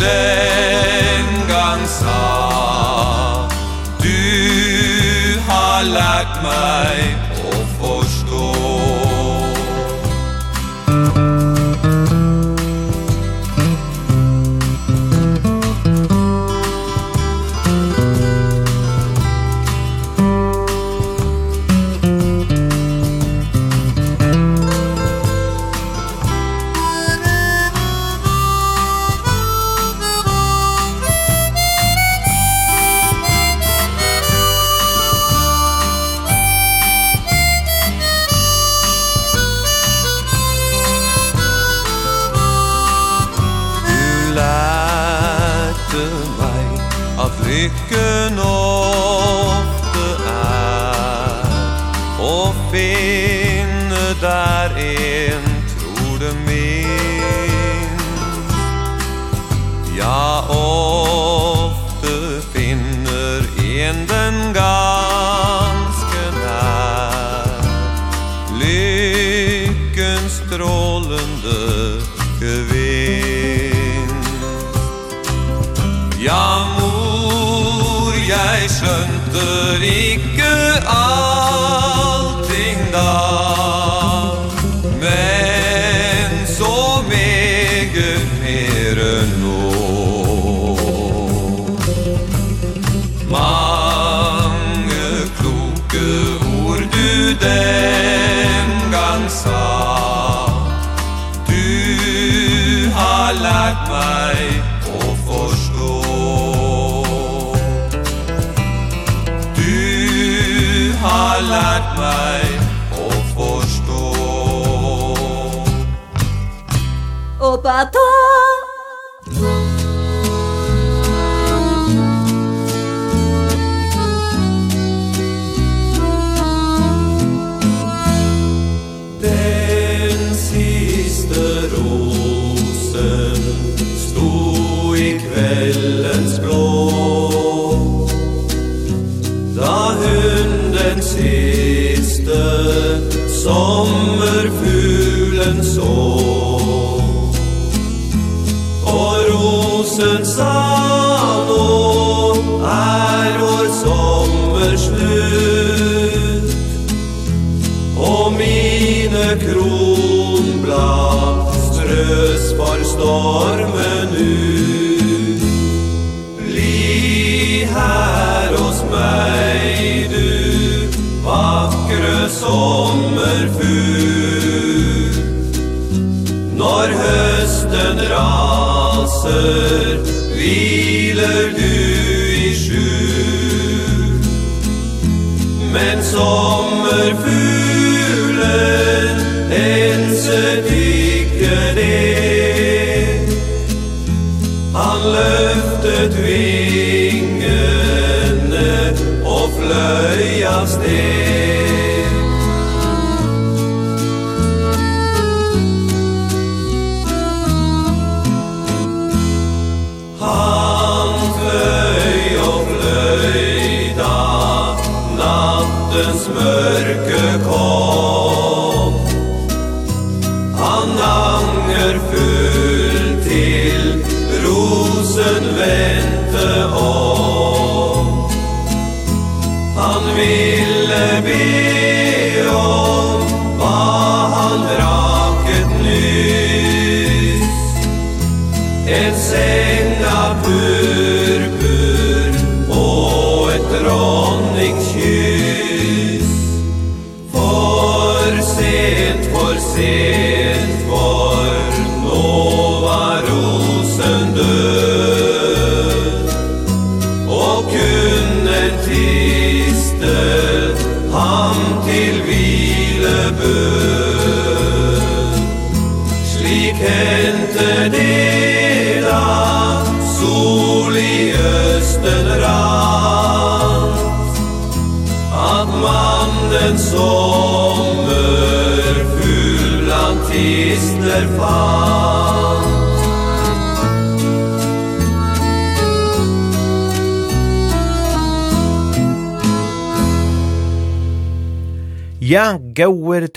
Speaker 4: den gang sa Du har lært meg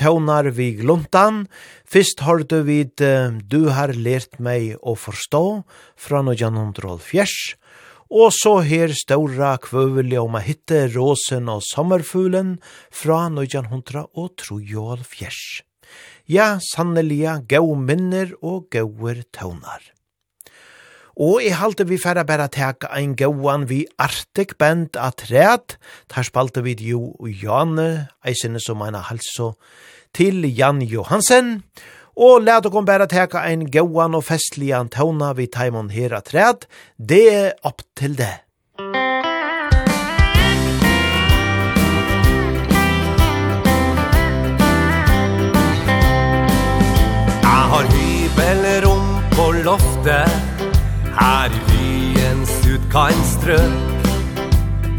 Speaker 1: tånar vi gluntan. Fyrst har du vid Du har lært meg å forstå fra 1904. Og så her ståra kvøvelig om å hitte råsen og sommerfuglen fra 1903. Ja, sanneliga gau minner og gauer tånar. Og i halte vi færre bæra teka ein gauan vi artig band at træt, tar spalte vi jo Janne, jane, sinne som eina halso til Jan Johansen, og let okon bare teka ein gauan og festlig antona vi taimon hera træd, det er opp til det.
Speaker 4: Jeg har hybelrom på loftet, her i byens utkantstrøk.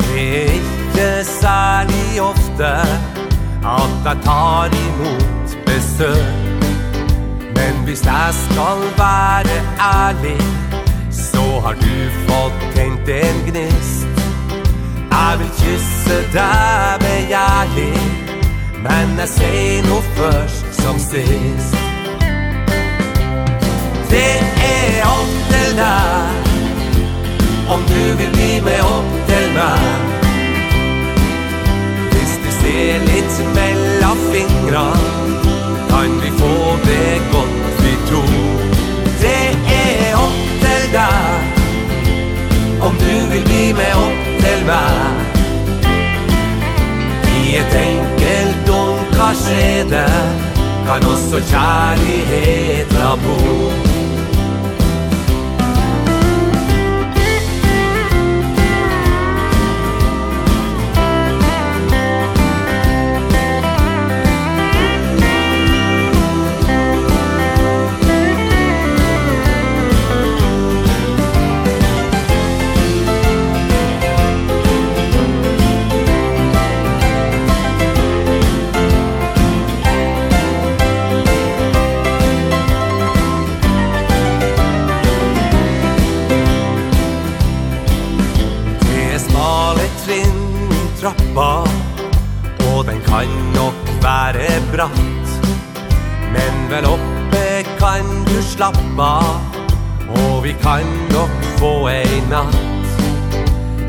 Speaker 4: Det er ikke særlig ofte, Alla tar emot besøk Men hvis jeg skal være ærlig Så har du fått tenkt en gnist. Jeg vil kysse deg begjærlig Men jeg sier noe først som sist. Det er opp til deg Om du vil bli med opp til meg. Se litt mellom fingra Kan vi få det godt vi to Det er opp til deg Om du vil bli med opp til meg I et enkelt dunkar skjede Kan også kjærlighet la bo. kan nok være bratt. Men vel oppe kan du slappa Og vi kan nok få ei natt.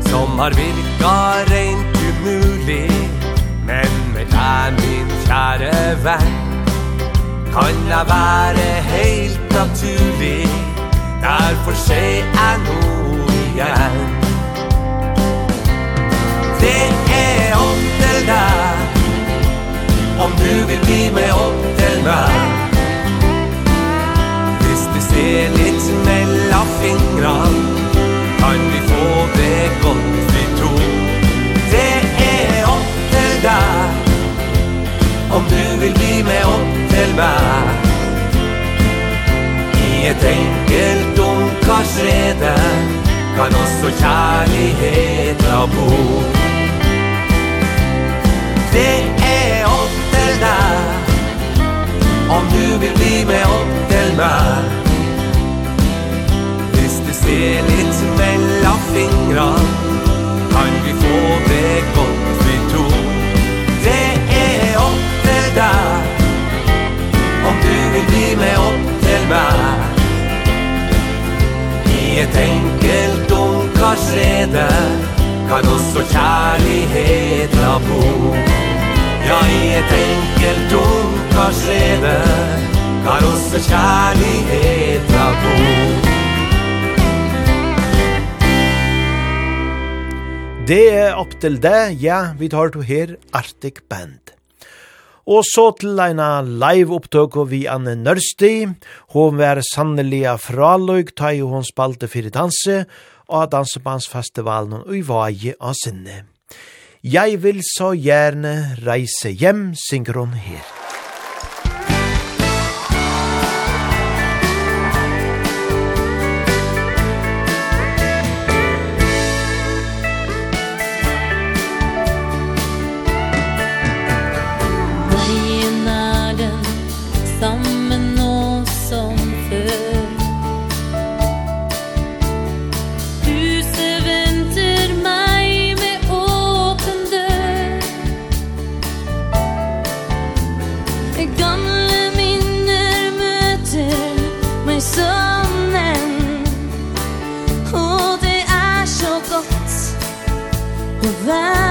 Speaker 4: Som har virka rent umulig Men med deg min kjære venn Kan jeg være helt naturlig. Derfor ser jeg noe igjen. Om du vill bli med upp denna Hvis du ser litt mella fingran Kan vi få det godt vi to Det er opp til deg. Om du vill bli med opp til meg I et enkelt ungkarsrede Kan også kjærlighet la bo. Det Om du vill bli med upp till mig Hvis du ser litt mellan fingra Kan vi få det godt vi to. Det er opp til deg. Om du vill bli med opp til meg. I et enkelt ungkarsrede Kan også kjærlighet la bo. Jag är ett enkelt ungkarlsreve Karosser kärlighet av bord
Speaker 1: Det er opp til det, ja, vi tar to her Arctic Band. Og så til en live opptøk vi Anne Nørsti. Hun var sannelig fraløyg, ta i hun spalte fyrir danse, og dansebandsfestivalen i Vaje av sinne. Jeg vil så gjerne reise hjem, synger hun her.
Speaker 2: that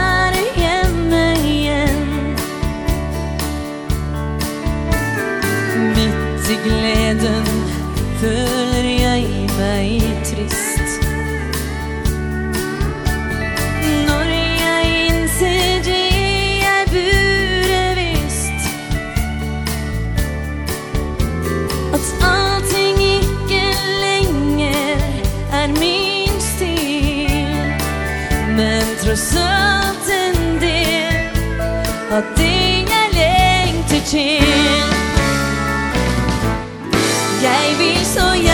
Speaker 2: og dine længte til Jeg vil så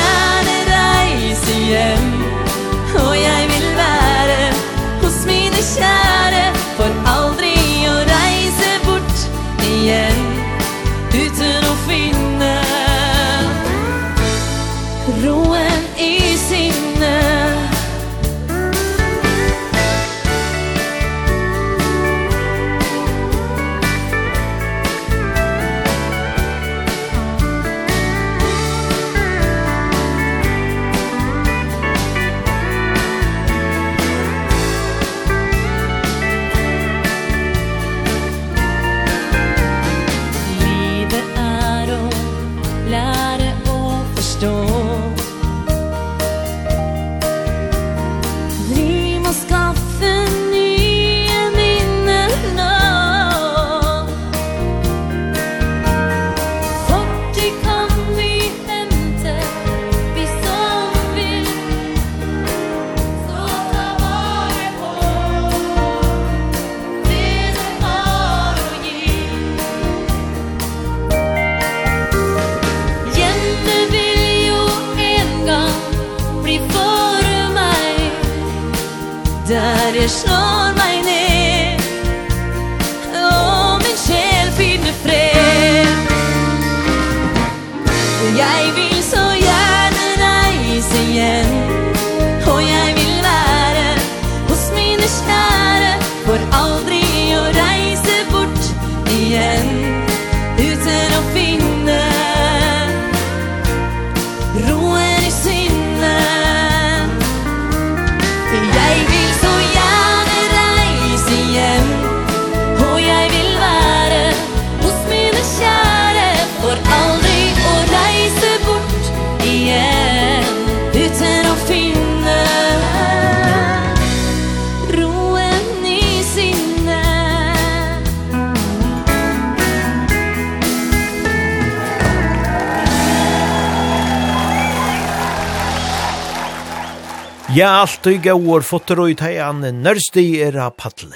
Speaker 1: alltid gauar fotterøy teg an nørsti era paddle.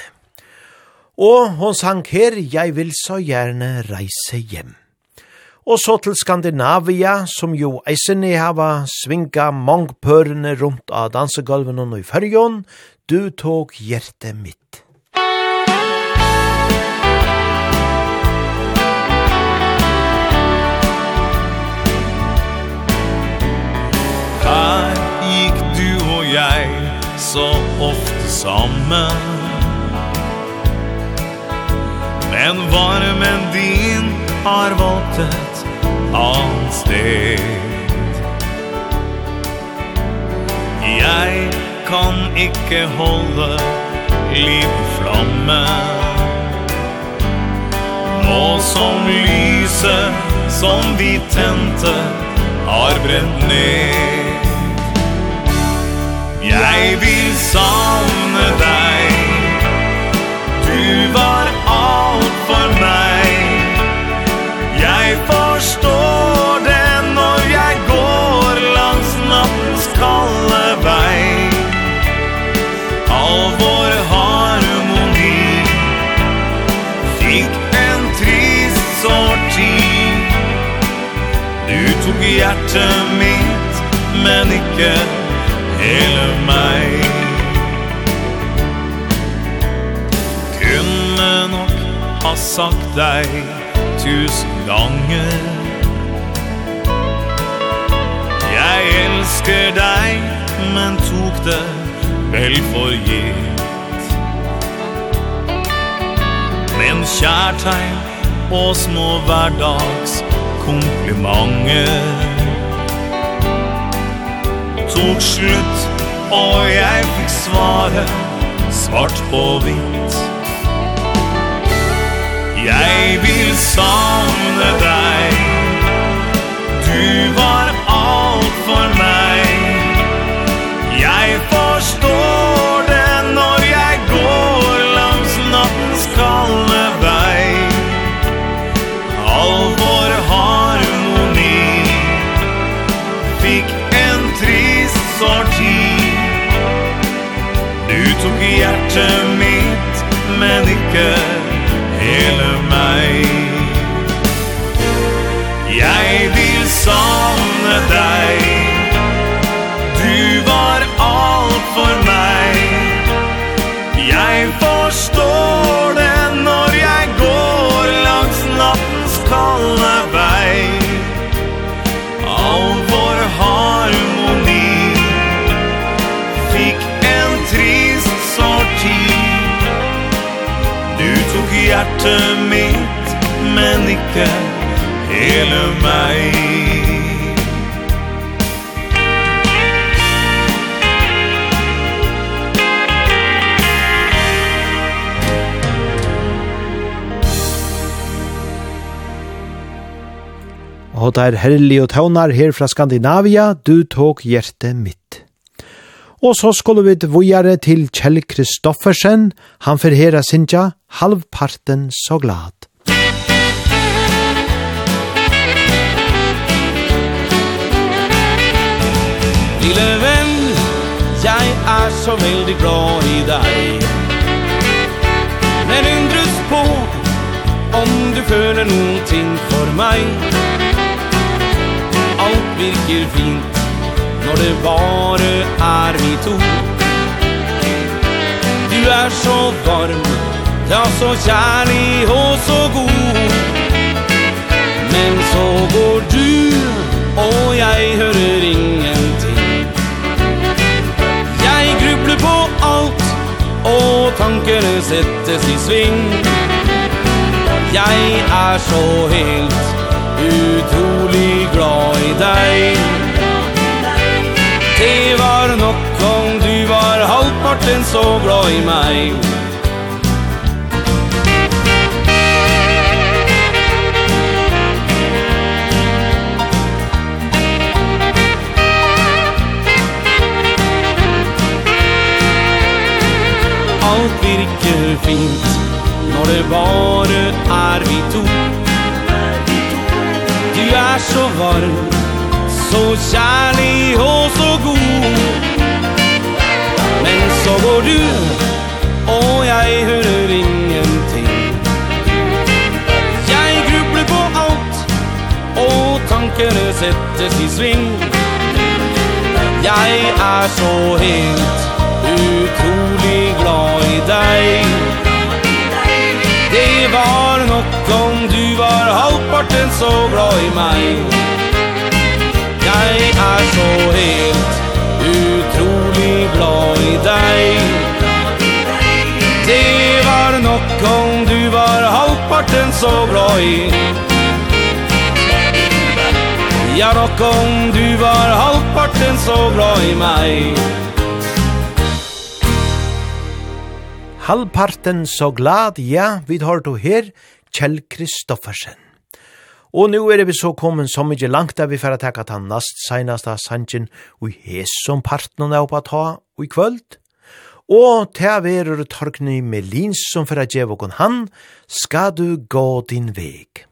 Speaker 1: Og hon sang her, jeg vil så gjerne reise hjem. Og så til Skandinavia, som jo eisene hava svinga mongpørene rundt av dansegolven og i fyrjon, du tog hjertet mitt.
Speaker 16: Her gikk du og jeg så ofte sammen. Men varmen din har valgt et annet sted. Jeg kan ikke holde liv flamme Nå som lyset som vi tente har brent ned. Jeg vil savne deg. Du var alt for meg. Jeg forstår det når jeg går langs nattens kalde vei. All vår harmoni Fikk en trist sorti Du tog hjertet mitt, men ikke hele meg. Kunne nok ha sagt deg tusen ganger. Jeg elsker deg, men tok det vel for gitt. Men kjærtegn og små hverdags komplimenter tok slutt Og jeg fikk svaret svart på hvitt. Jeg vil savne deg. Du var alt for meg. mycket elsker hele meg
Speaker 1: Og det er herlig og tøvnar her fra Skandinavia, du tok hjertet mitt. Og så skulle vi vujare til Kjell Kristoffersen, han forhera sinja halvparten så glad.
Speaker 7: Lille venn, jeg er så veldig glad i deg Men undres på om du føler noen ting for meg Alt virker fint når det bare er vi to Du er så varm, ja så kjærlig og så god. Men så går du og jeg hører ingen Og tankene settes i sving. Jeg er så helt utrolig glad i deg. Det var nok om du var halvparten så glad i meg. virker fint Når det bare er vi to. Du er så varm, så kjærlig og så god. Men så går du, og jeg hører ingenting. Jeg grubler på alt, og tankene settes i sving. Jeg er så helt utrolig glad i deg. Det var nok om du var halvparten så glad i meg. Jeg er så helt utrolig glad i deg. Det var nok om du var halvparten så glad i meg Ja, nok om du var halvparten så glad i meg.
Speaker 1: Halvparten så glad, ja, vi har du her, Kjell Kristoffersen. Og nu er vi så kommet så mykje langt der vi får takka ta nast seinasta sannsyn og hes som partnerne er oppe ta og i kvöld. Og til verur torkny med lins som for a djevokon han, skal du gå din veg.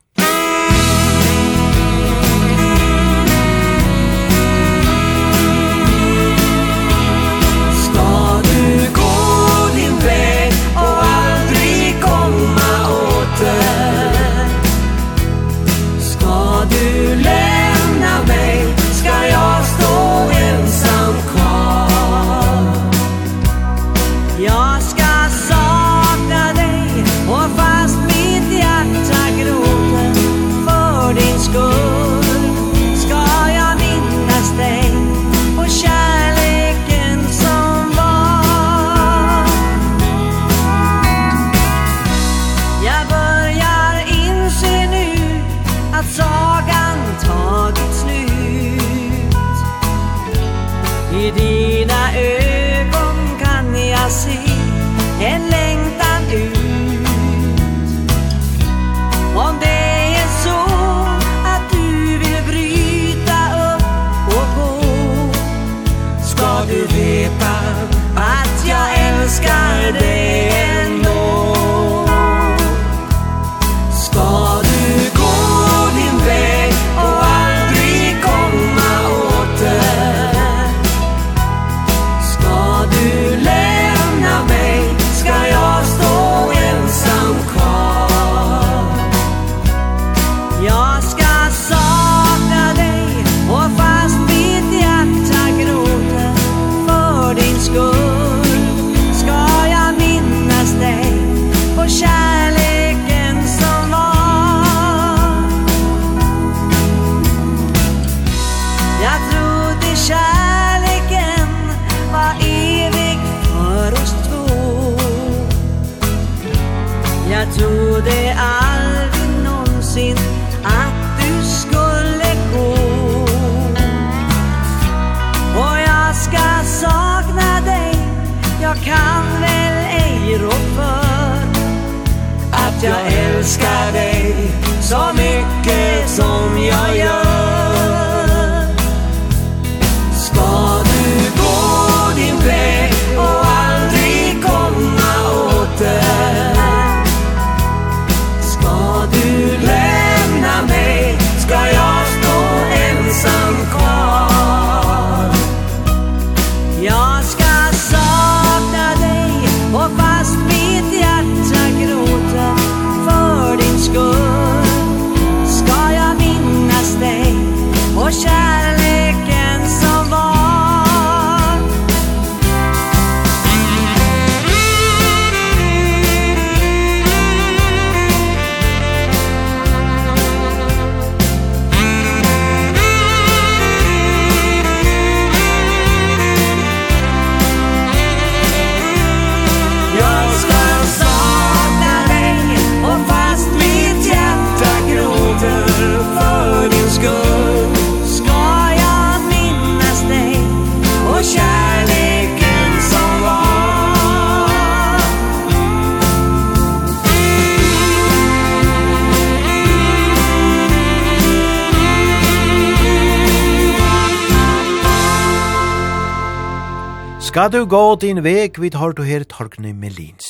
Speaker 17: Ska du gå din vek, vi tar du
Speaker 1: her Torgny Melins.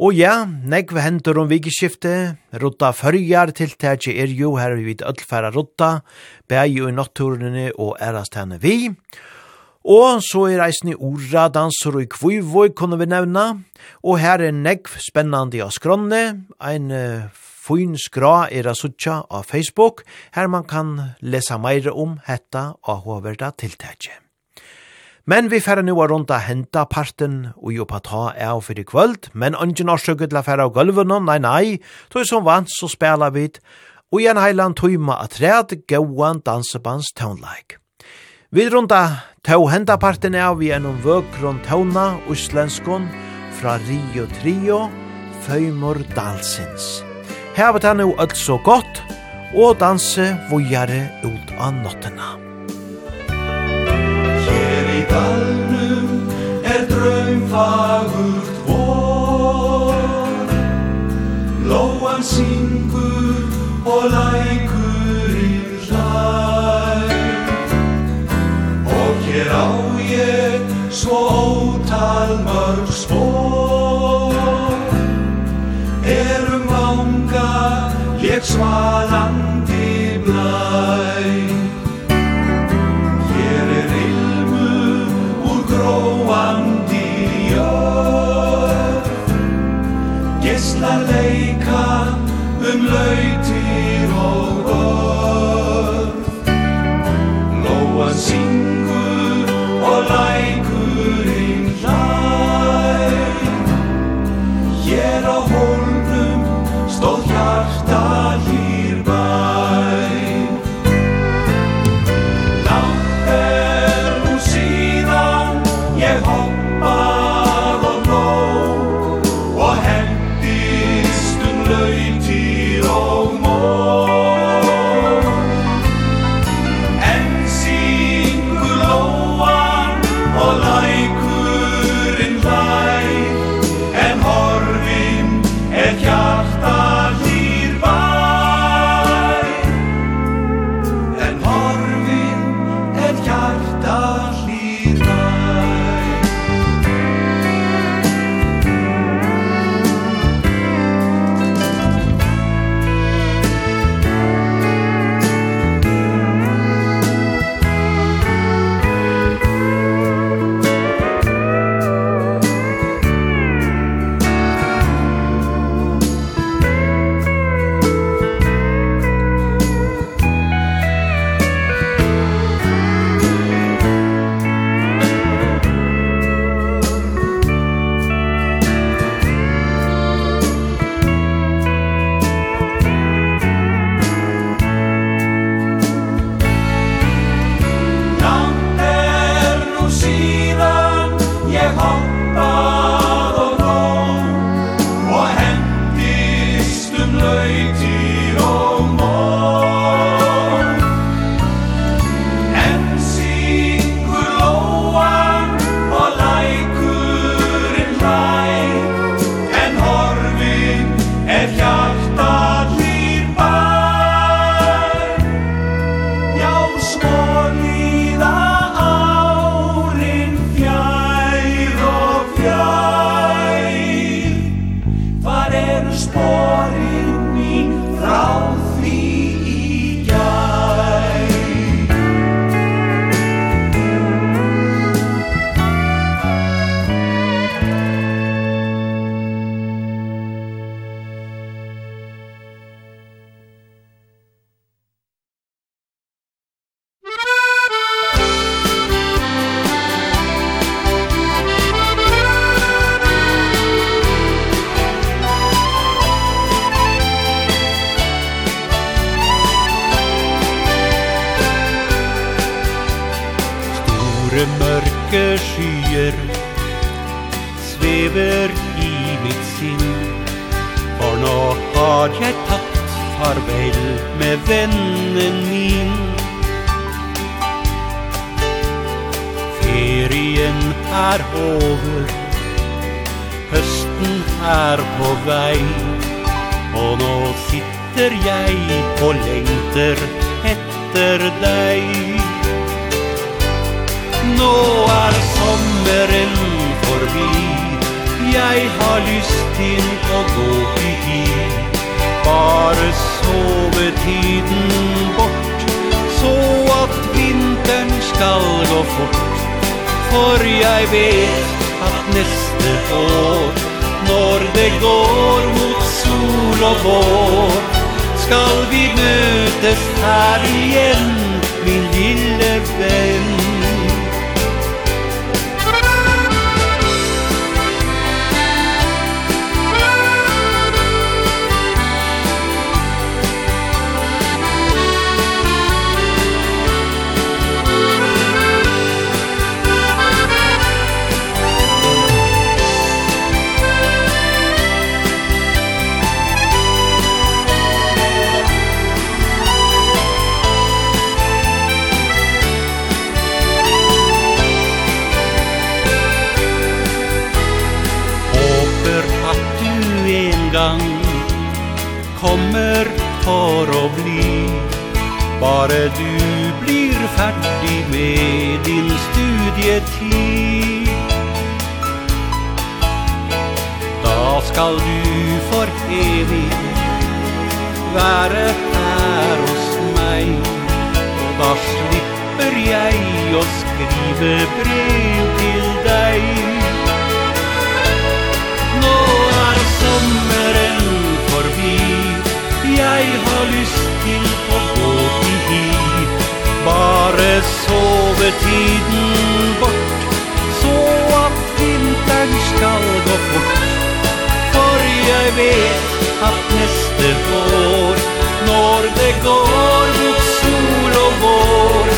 Speaker 1: Og ja, negv hendur om vikeskifte, rutta fyrjar tiltakje er jo her vi vid öllfæra rutta, bæg jo i og erast henne vi. Og så er reisen i orra, danser og kvivvoi kunne vi nevna, og her er negv spennande av skronne, ein uh, fin skra er a sutja av Facebook, her man kan lesa meire om hetta og hoverda tiltakje. Men vi færre nu a runda henta parten og jo på ta av for kvöld, men ungen årsøkket la færre av gulven, nei nei, tog som vant så spela vi og igjen en heiland tøyma at red gauan dansebands tøvnleik. Vi runda tau henta parten av vi enn vøkron tøvna, uslenskon, fra Rio Trio, Føymor Dalsins. Her var det nu alt så godt, og danse vojare ut av nottena
Speaker 4: dalnum er draumfagurt vor Lóan syngur og lækurinn hlæg Og hér á ég svo ótal mörg spór Erum vanga, ég svala um
Speaker 2: løy er på vei. Og nå sitter jeg og lengter etter deg. Nå er sommeren forbi. Jeg har lyst til å gå i hi. Bare sovetiden bort Så at vinteren skal gå fort. For jeg vet at neste år når det går mot sol og vår Skal vi møtes her igjen, min lille venn. kommer for å bli. Bare du blir ferdig med din studietid. Da skal du for evig være her hos meg. Og da slipper jeg å skrive brev til deg. Nå er sommer jeg har lyst til å gå til hi Bare sove tiden bort Så at vinteren skal gå fort. For jeg vet at neste vår Når det går mot sol og vår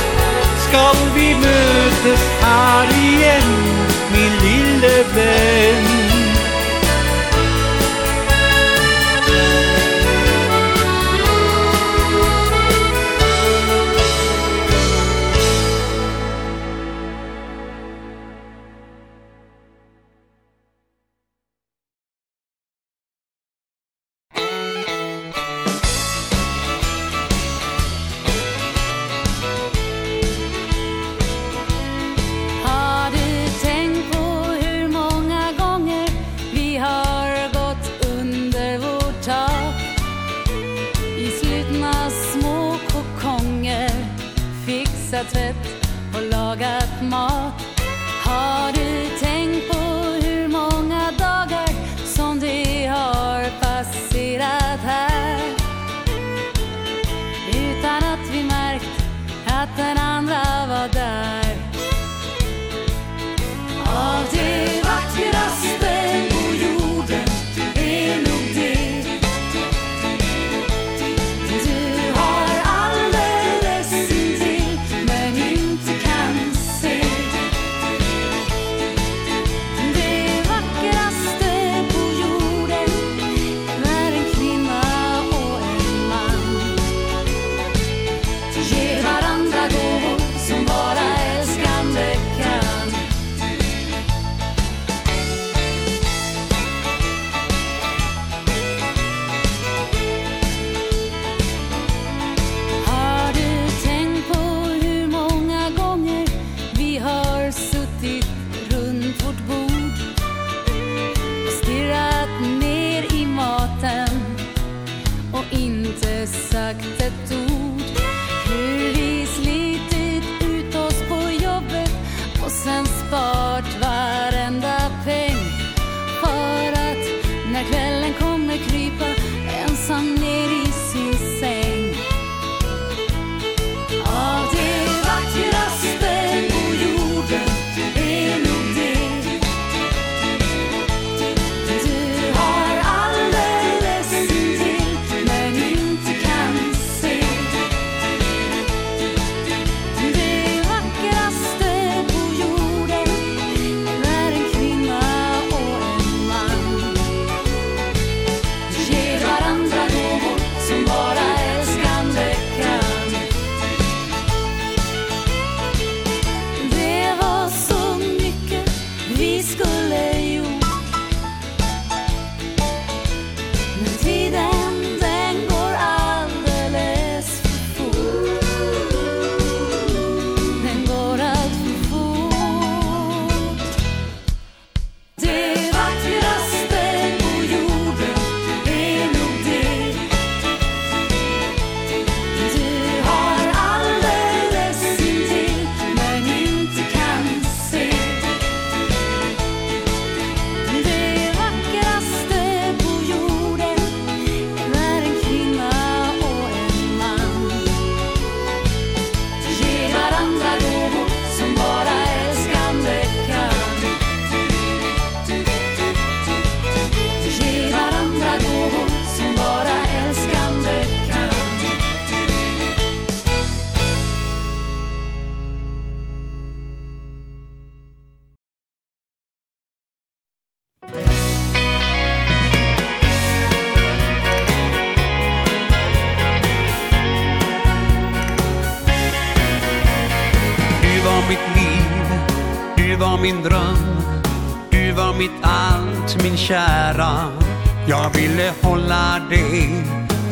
Speaker 2: Skal vi møtes her igjen Min lille venn.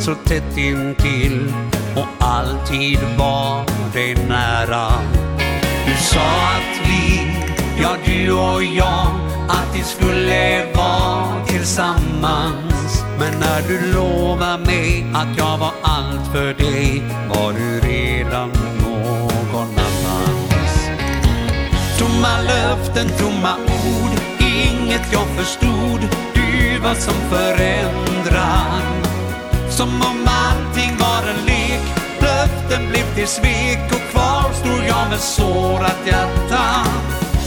Speaker 18: så tätt intill och alltid var det nära. Du sa att vi, ja du och jag att vi skulle vara tillsammans. Men när du lovade mig att jag var allt för dig var du redan någon annans. Tomma löften, tomma ord, inget jag förstod. Du var som förändrad. Som om allting var en lek. Löften blev till svek. Och kvar stod jag med sårat hjärta.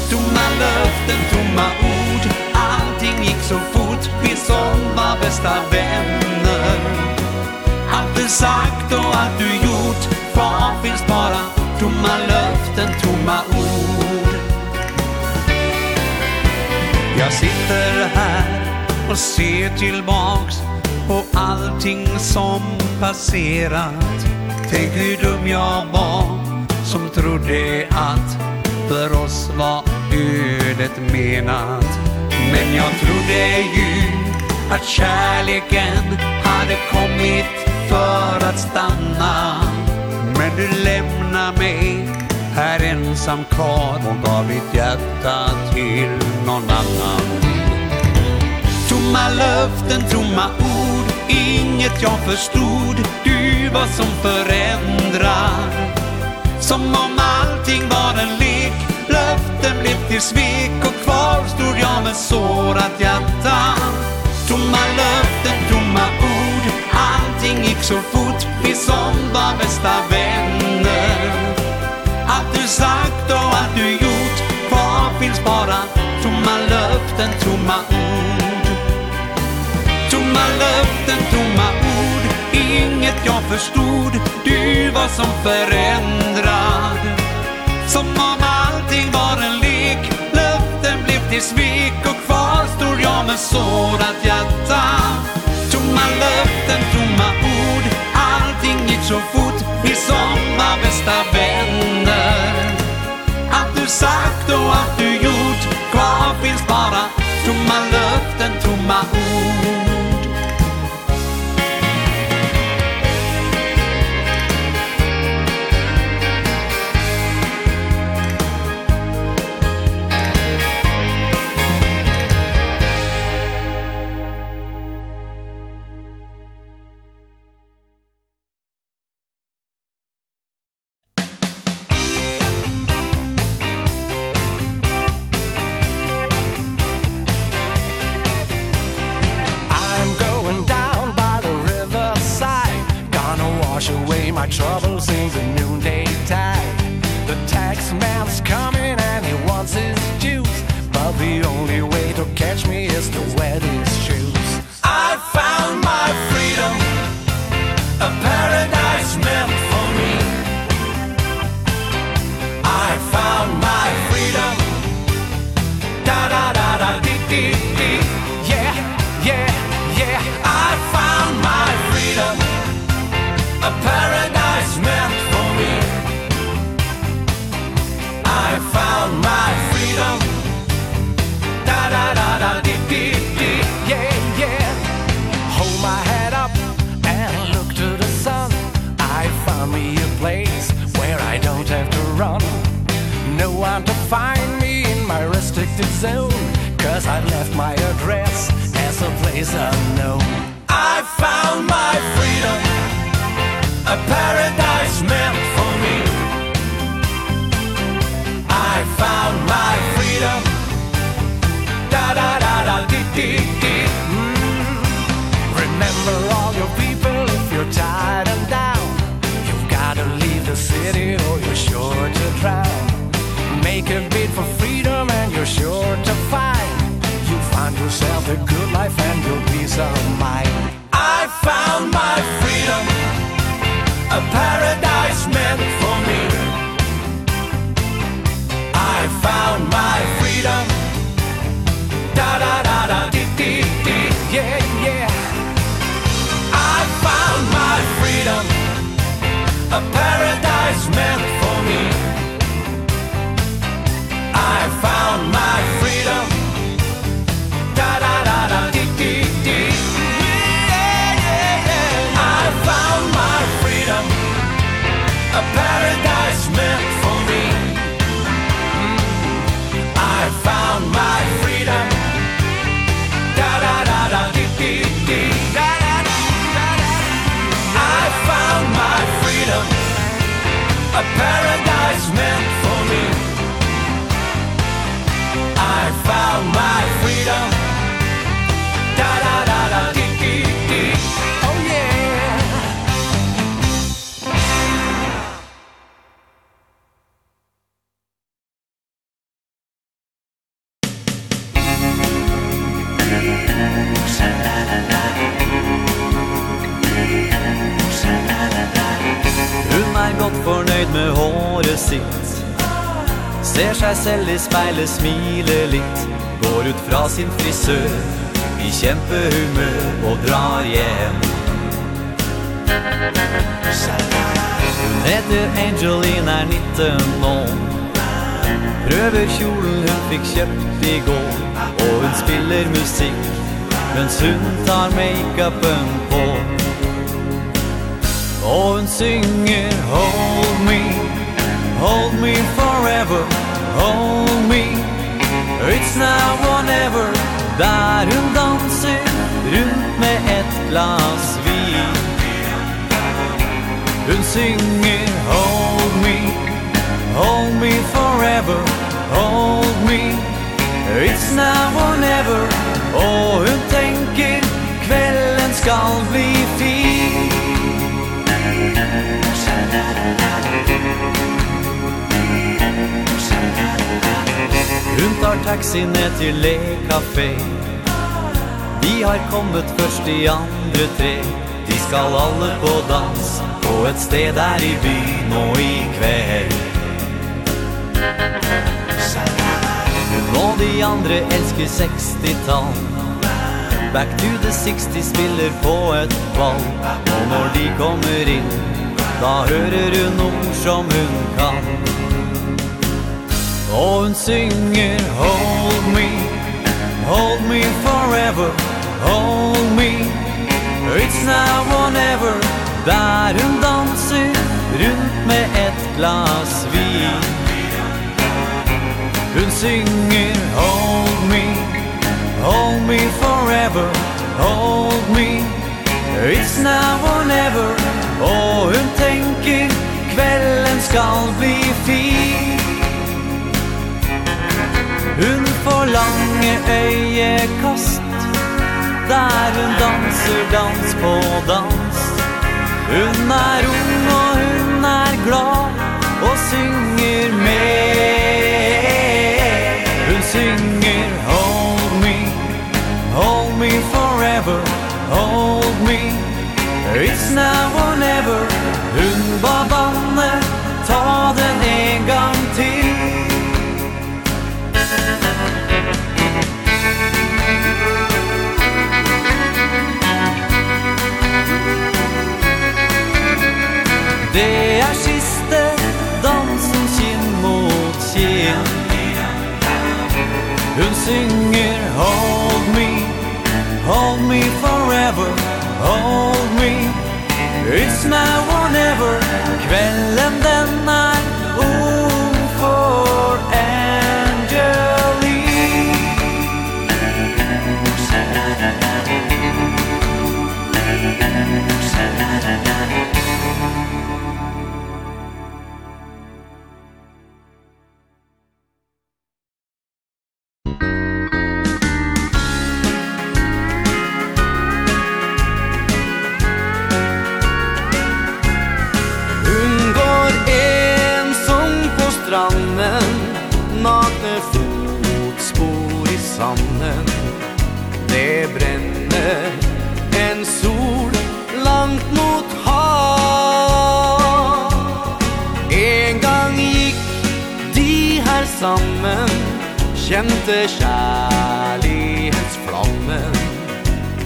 Speaker 18: Tomma löften, tomma ord. Allting gick så fort. Vi som var bästa vänner Allt du sagt och allt du gjort. Kvar finns bara tomma löften, tomma ord. Jag sitter här och ser tillbaks och allting som passerat. Tänk hur dum jag var som trodde att för oss var ödet menat. Men jag trodde ju att kärleken hade kommit för att stanna. Men du lämnar mig här ensam kvar. Och gav ditt hjärta till någon annan. Tomma löften, tomma ord vet jag förstod Du vad som förändrar Som om allting var en lek Löften blev till svek Och kvar stod jag med sårat hjärta. Tomma löften, tomma ord Allting gick så fort Vi som var bästa vänner. Allt du sagt och allt du gjort Kvar finns bara Tomma löften, tomma ord löften, tomma ord. Inget jag förstod. Du var som förändrad. Som om allting var en lek. Löften blev till svek Och kvar stod jag med sårat hjärta. Tomma löften, tomma ord. Allting gick så fort Vi som var bästa vänner. Att du sagt och att du gjort. Kvar finns bara Tomma löften, tomma ord.
Speaker 3: I'd left my address as a place unknown. I found my freedom A paradise meant for me. I found my freedom. Da da da da di di di. Mm. Remember all your people if you're tired and down. You've gotta leave the city or you're sure to drown. Make a bid for freedom and you're sure to yourself a good life and your peace of mind I found my freedom a paradise
Speaker 18: selv i speilet smiler litt Går ut fra sin frisør. I kjempehumør og drar hjem. Hun heter Angelina er 19 år Prøver kjolen hun fikk kjøpt i går Og hun spiller musikk Mens hun tar make-upen på. Og hun synger Hold me Hold me forever hold me. It's now or never. Där hon dansar runt med ett glas vin. Hon synger hold me. Hold me forever. Hold me. It's now or never. Och hon tänker Kvällen ska bli fin. Thank you. Hun tar taxi ned til Le Café De har kommet først i andre tre. De skal alle på dans På et sted der i byen og i kveld. Må de andre elsker 60-tall Back to the 60 spiller på et ball. Og når de kommer inn Da hører hun ord som hun kan. Och and synger hold me, hold me forever, hold me. It's now or never, där hon danser runt med ett glas vin. Hon synger, hold me, hold me forever, hold me. It's now or never, och hon tänker, kvällen skall bli fin. Hun får lange øyekast Der hun danser dans på dans. Hun er ung og hun er glad Og synger med. Hun synger Hold me, hold me forever Hold me, it's now or never. Hun var bare Hun synger Hold me, hold me forever Hold me, it's now or never. Kvelden
Speaker 4: kjente kjærlighetsflammen.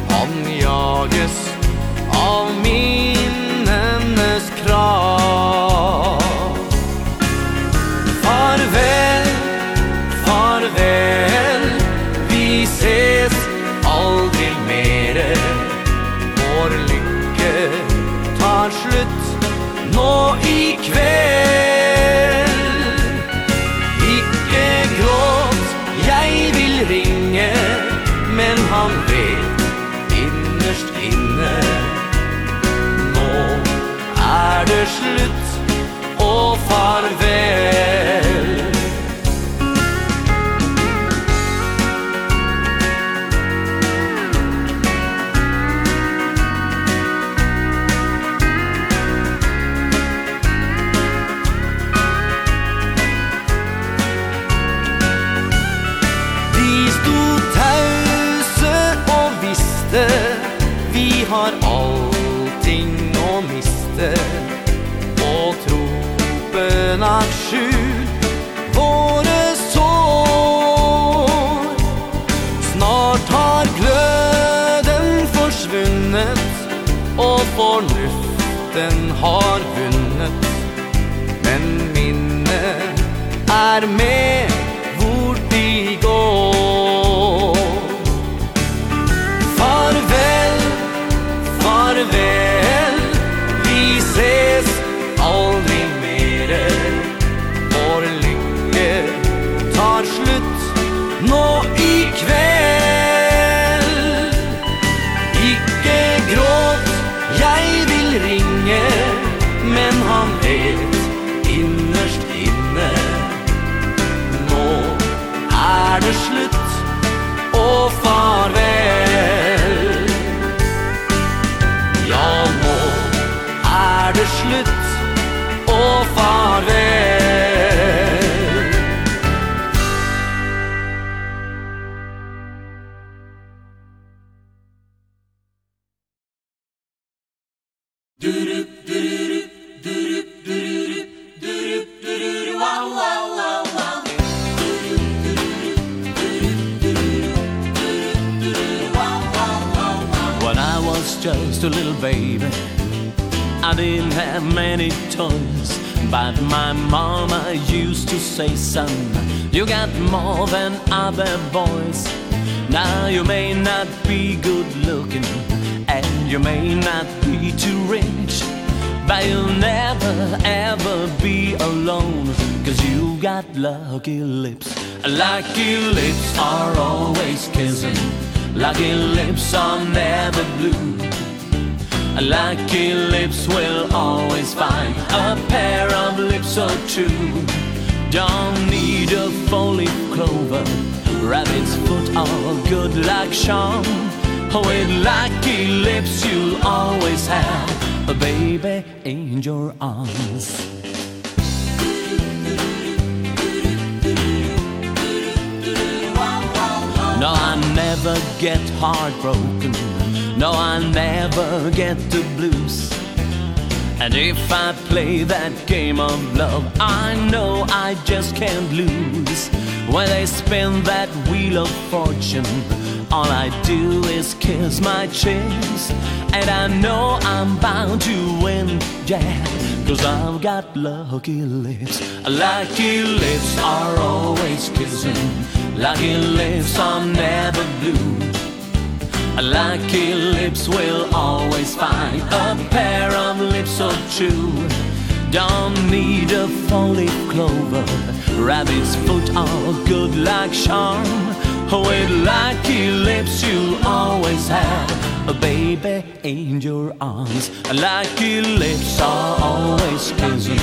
Speaker 4: Han jages av minnenes krav
Speaker 19: fortune. All I do is kiss my chicks And I know I'm bound to win, yeah. Cause I've got lucky lips. Lucky lips are always kissing. Lucky lips are never blue. Lucky lips will always find A pair of lips so true Don't need a four-leaf clover. Rabbit's foot or good luck charm. With lucky lips you always have A baby in your arms. Lucky lips are always kissing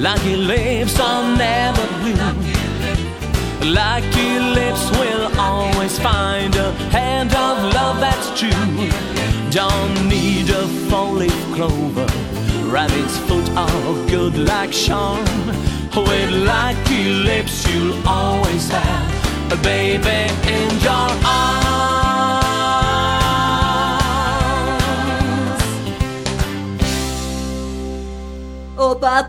Speaker 19: Lucky lips are never blue. Lucky lips will always find a hand of love that's true. Don't need a four-leaf clover. Rabbit's foot of good luck charm With lucky lips you'll always have a baby in your arms. Opa,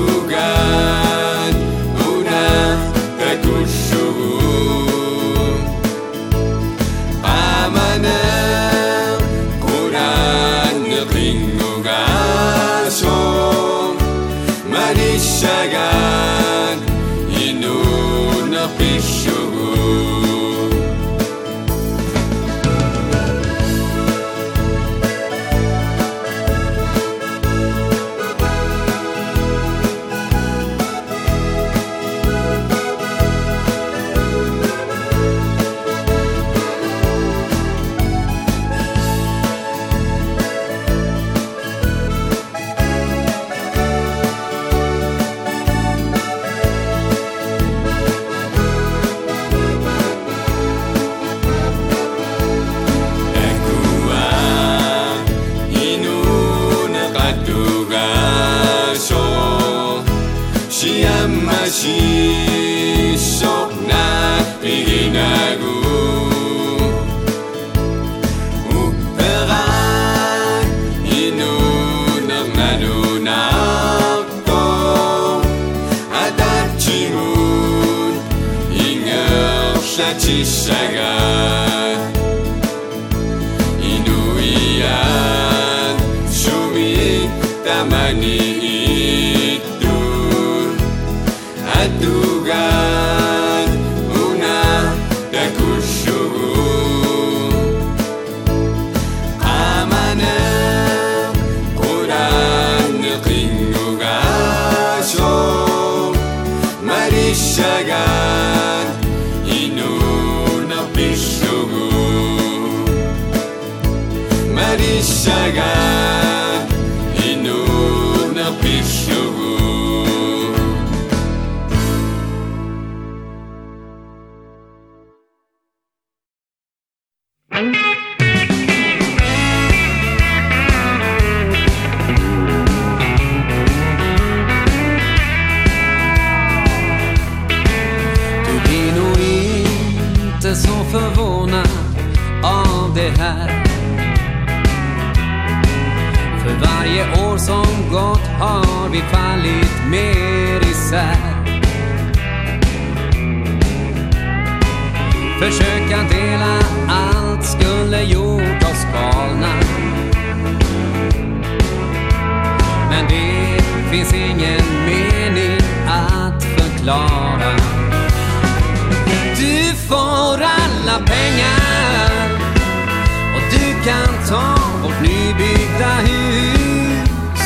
Speaker 19: ta vårt nybyggda hus.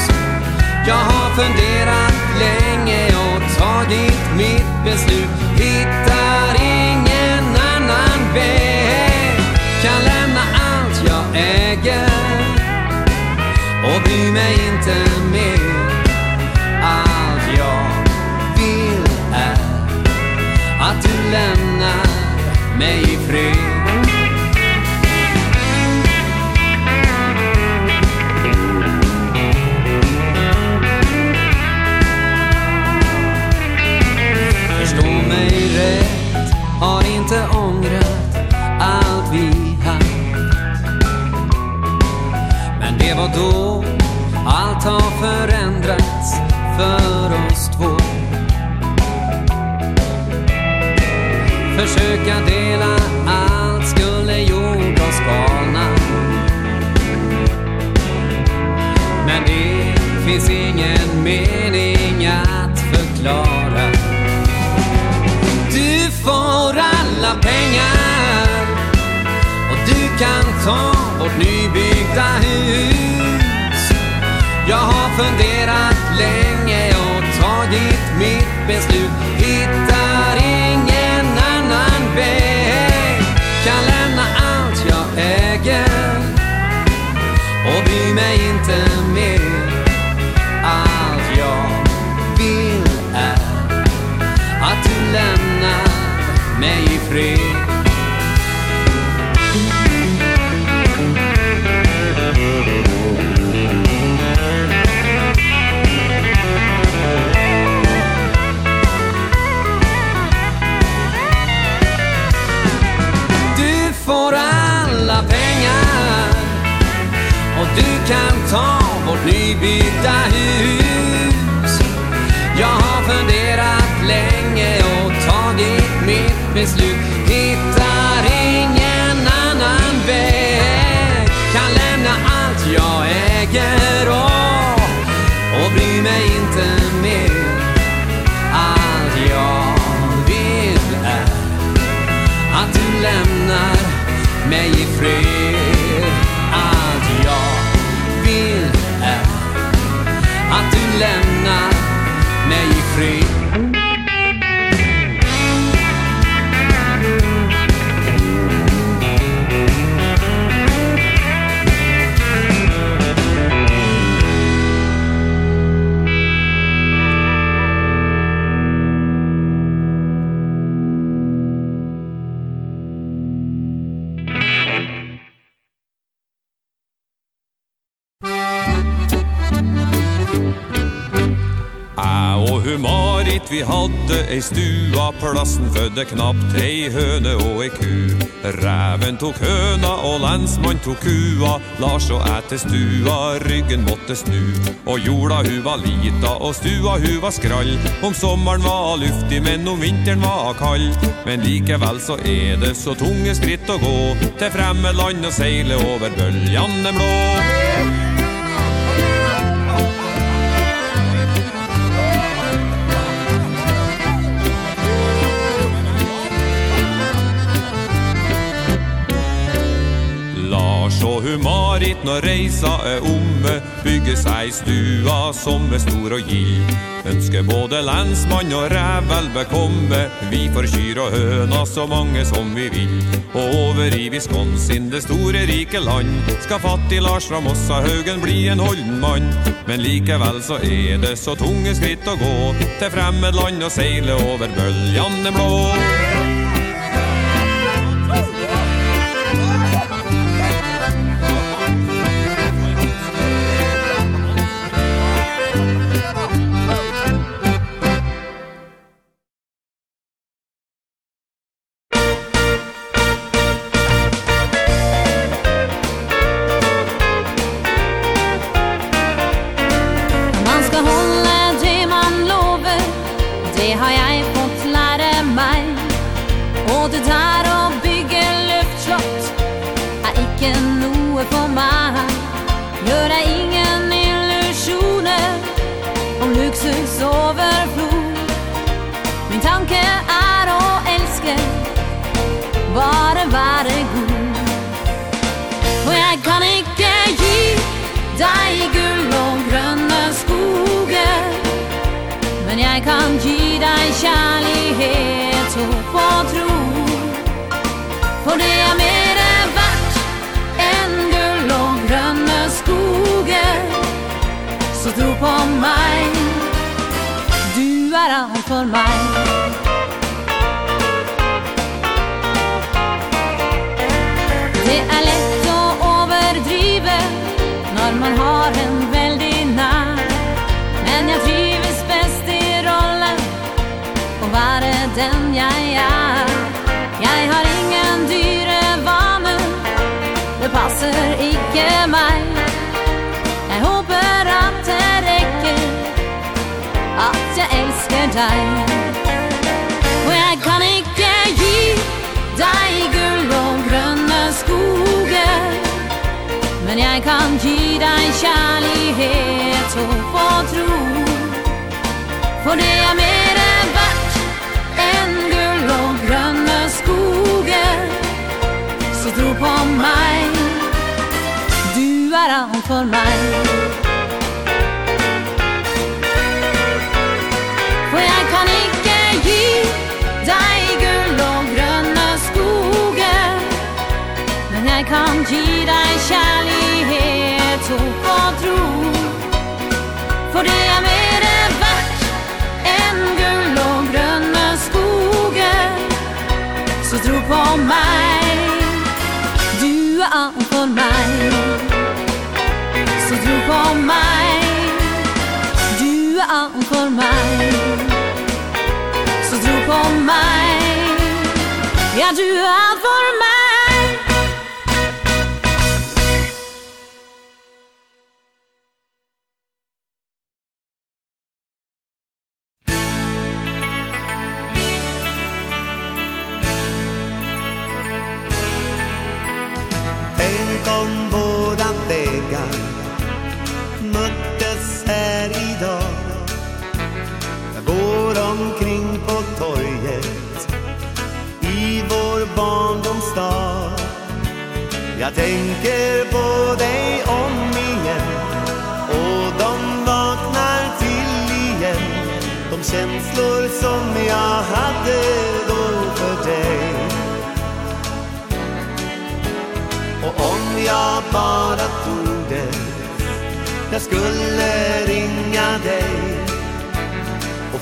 Speaker 19: Jag har funderat länge och tagit mitt beslut. Hittar ingen annan väg. Kan lämna allt jag äger Och bry mig inte mer. Allt jag vill är Att du lämnar mig i fred. då. Allt har förändrats för oss två. Försöka dela allt skulle gjort oss galna. Men det finns ingen mening att förklara. Du får alla pengar. Och du kan ta vårt nybyggda hus. Jag har funderat länge och tagit mitt beslut. Hittar ingen annan väg. Kan lämna allt jag äger. Och bry mig inte mer.
Speaker 4: kan ta vårt nybyggda hus. Jag har funderat länge och tagit mitt beslut.
Speaker 2: ei stua Plassen fødde knapt ei høne og ei ku. Ræven tok høna og lensmann tok kua. Lars og æte stua, ryggen måtte snu. Og jorda hu var lita og stua hu var skrall. Om sommeren var luftig, men om vinteren var kall Men likevel så er det så tunge skritt å gå Til fremme land og seile over bøljane blå. så humarit når reisa er omme Bygge seg stua som er stor og gild Ønsker både landsmann og rævel bekomme. Vi får kyr og høna så mange som vi vil. Og over i Wisconsin, det store rike land Skal fattig Lars fra Mossa Haugen bli en holden mann Men likevel så er det så tunge skritt å gå Til fremmed land og seile over bøljane blå.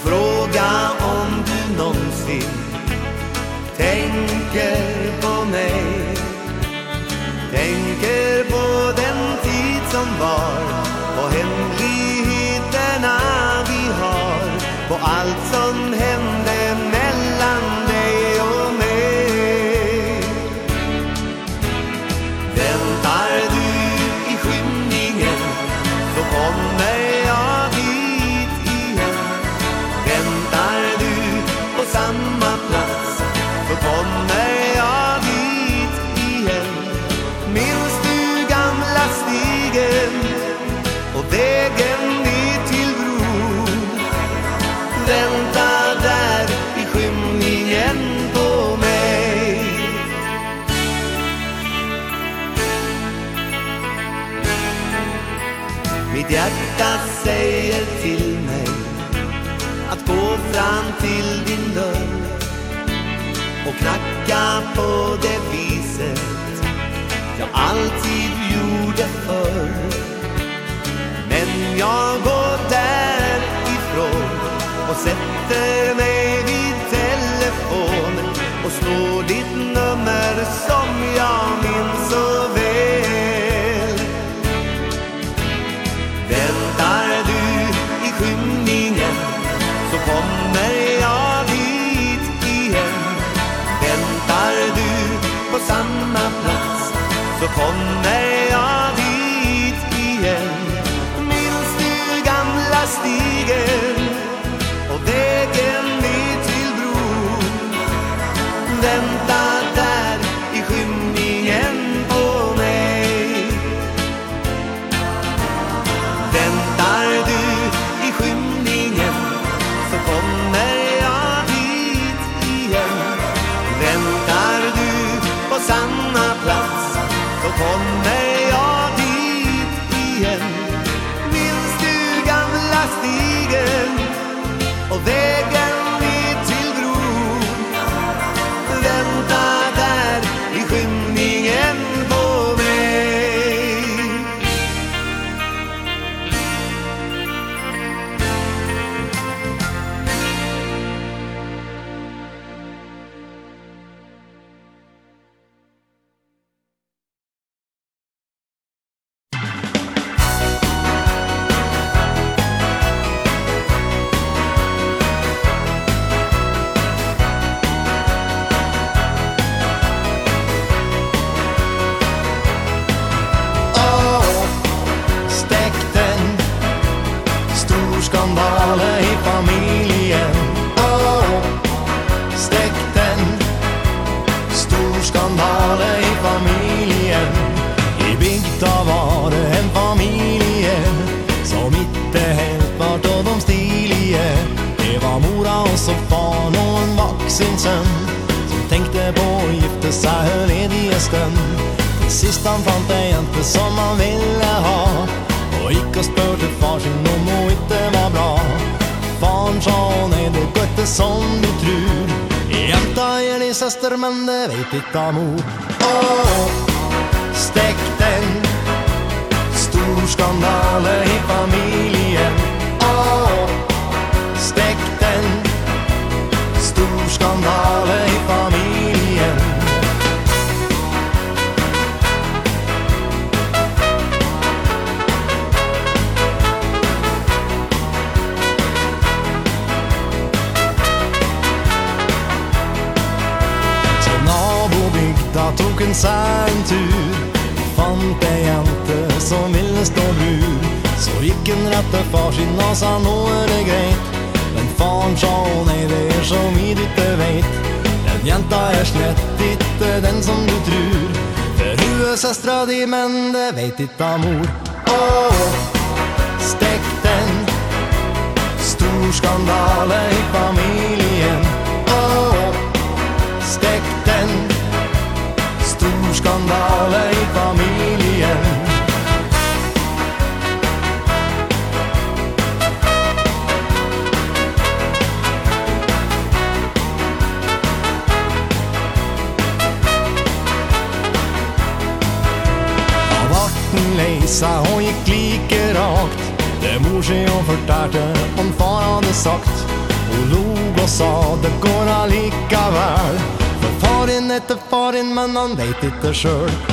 Speaker 20: fråga om du någonsin tänker på mig. Tänker på den tid som var På hemligheterna vi har På allt som händer hjärta säger till mig Att gå fram till din dörr Och knacka på det viset Jag alltid gjorde förr. Men jag går därifrån Och sätter mig vid telefonen Och slår ditt nummer som jag minns och så kommer
Speaker 21: sure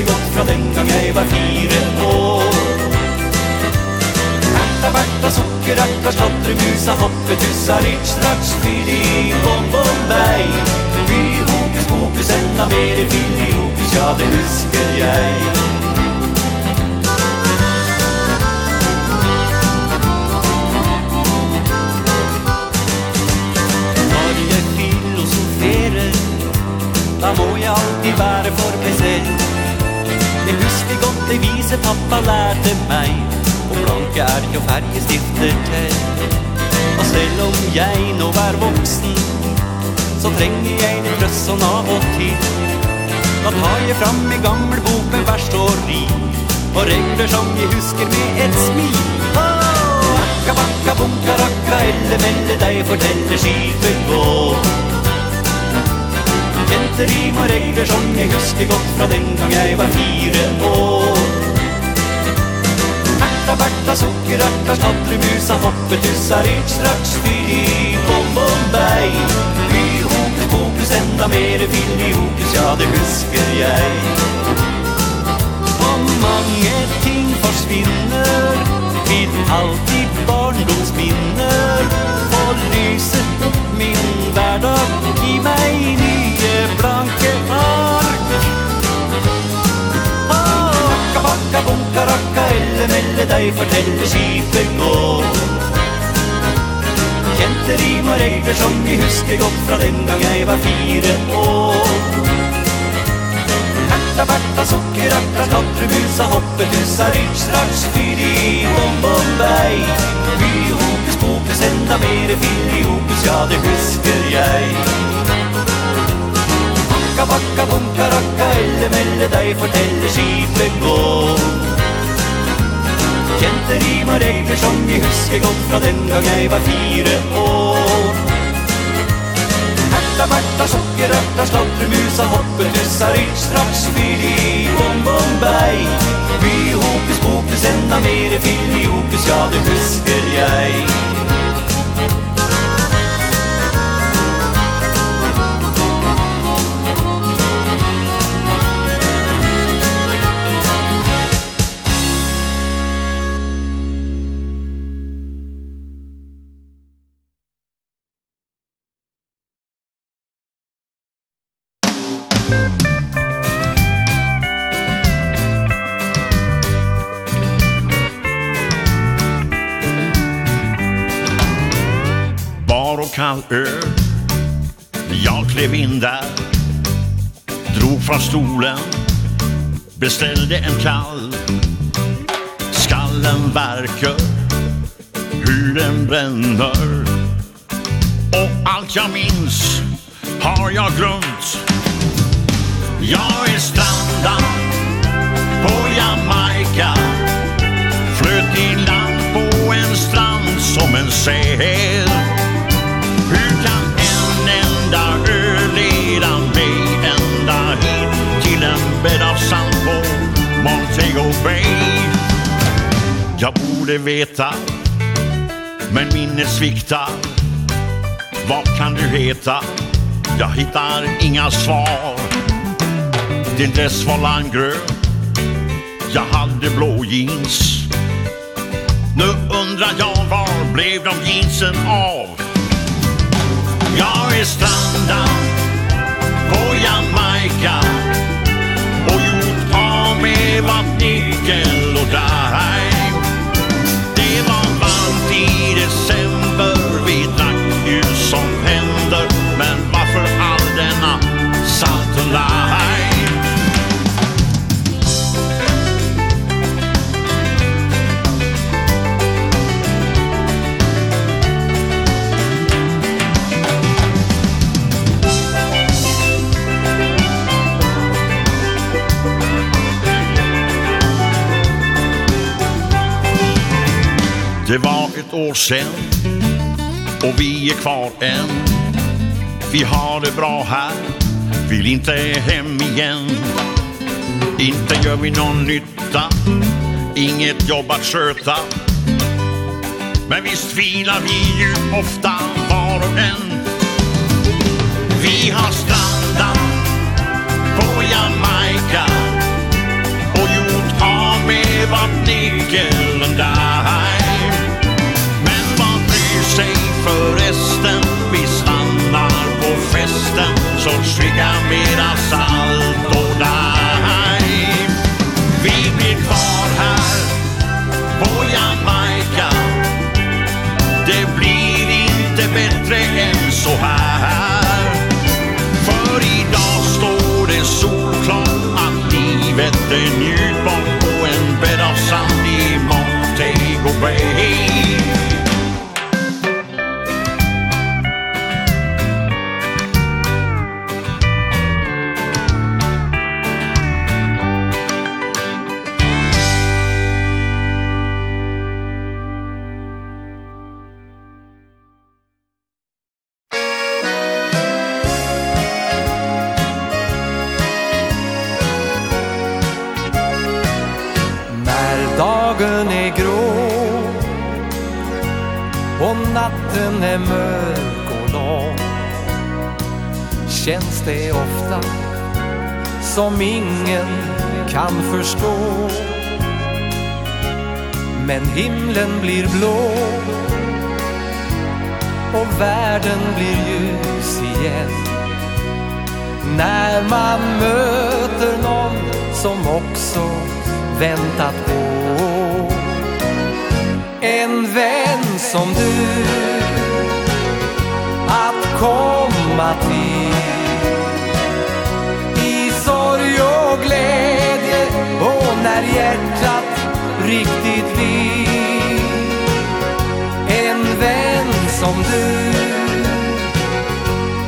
Speaker 21: husker godt fra den gang jeg var fire år. Erta, berta, sukker, erta, sladre, musa, hoppe, tussa, rich, straks Fyri, bom, bom, bei Fy, hokus, pokus, enda mere Fyri, hokus, ja, det husker jeg. Da må jeg alltid være forberedt det vise pappa lärde mig Och blanka jo ferge stifter til. Og selv om jeg nå er voksen Så trenger jeg det trøst sånn av og til. Da tar jeg fram i gammel bok med vers og ri Og regler som jeg husker med et smil. Akka, bakka, bunka, rakka, elle, melle deg Fortelle skipet gå. Jenter i må regler som jeg husker godt fra den gang jeg var fire år. Svarta, Berta, Sockerrötta, Snattremusa, Hoppetussa, strax, Fyri, Bombomberg Fy, Hokus, Pokus, enda mer, fyll i Hokus, ja det husker jeg Og mange ting forsvinner Viden alltid barndomsminner Og lyset opp min hverdag Gi meg nye blanke ark. Akka bakka bunka rakka Elle melle deg fortelle skipet gå. Rim og regler som vi husker godt Fra den gang jeg var fire år. Herta, berta, sukker, herta, skatrebusa hoppe, husa, rytt, straks fyri, bom, bom, bei. Mye hokus, pokus, enda mere Fyr i hokus, ja det husker jeg. Rakka bakka bunka rakka Elle melle deg fortelle skipet gå. Kjente rim og regler som vi husker godt Fra den gang jeg var fire år. Herta, berta, sjokker, erta, slattermusa Hoppe, tussa, rytt, straks, fyri, bom, bom, bei. By, hokus, pokus, enda mere, fyri, hokus Ja, det husker jeg.
Speaker 22: skolan Beställde en kall. Skallen verkar Hur den bränner. Och allt jag minns Har jag glömt. Jag är strandad På Jamaica. Flöt i land på en strand Som en säl. Hur kan en enda ö bed av sand på Montego Bay Jag borde veta Men minnet sviktar. Vad kan du heta? Jag hittar inga svar. Din dress var landgrön Jag hade blå jeans. Nu undrar jag var blev de jeansen av? Jag är strandad. det var nickel och daim Det var varmt i december, vi drack ju som händer Men varför all denna salt och lime? Det var ett år sen Och vi är kvar än. Vi har det bra här Vill inte hem igen. Inte gör vi någon nytta Inget jobb att sköta. Men visst filar vi ju ofta var och en. Vi har strandat på Jamaica Och gjort av med vattnikeln där förresten Vi stannar på festen Så skicka mera salt och daim Vi blir kvar här På Jamaica. Det blir inte bättre än så här. För idag står det solklart Att livet är njutbart På en bädd av sand i Montego Bay.
Speaker 4: som ingen kan förstå. Men himlen blir blå Och världen blir ljus igen. När man möter någon som också väntat på. En vän som du Att komma till. och glädje Och när hjärtat riktigt vill. En vän som du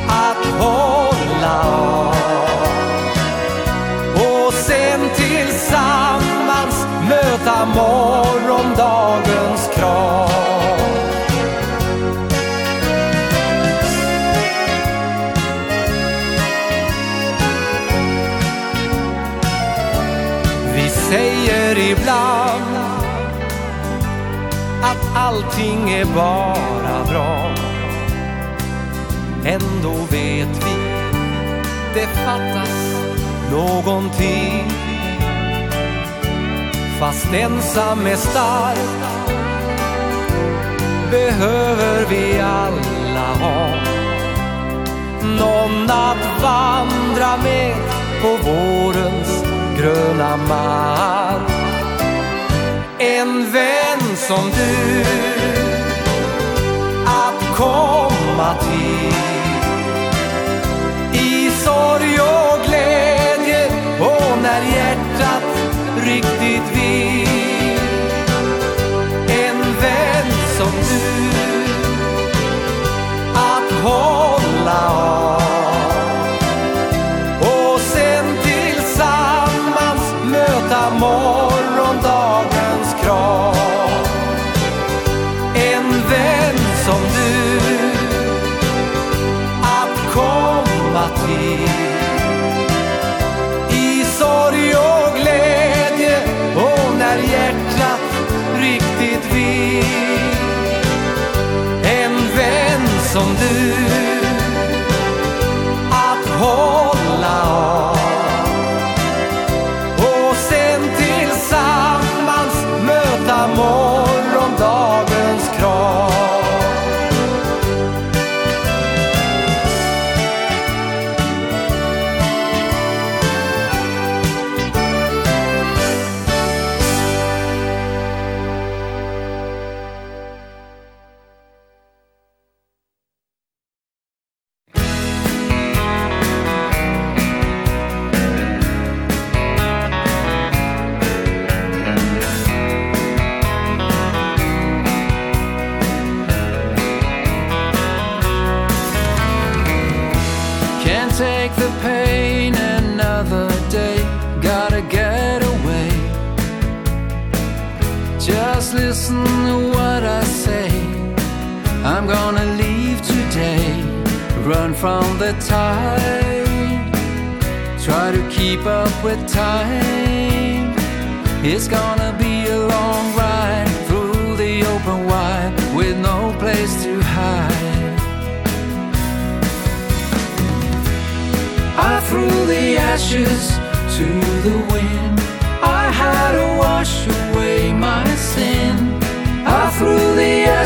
Speaker 4: Att hålla av. Och sen tillsammans Möta morgondagens ibland Att allting är bara bra. Ändå vet vi Det fattas någonting. Fast ensam är stark Behöver vi alla ha. Någon att vandra med På vårens gröna mark en vän som du Att komma till. I sorg och glädje Och när hjärtat riktigt vill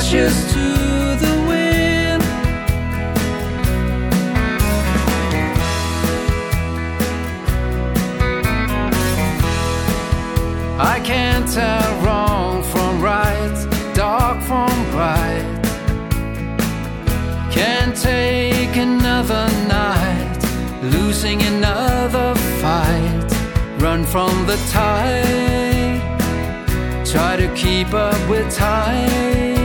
Speaker 4: ashes to the wind. I can't tell wrong from right dark from bright. Can't take another night losing another fight. Run from the tide try to keep up with time.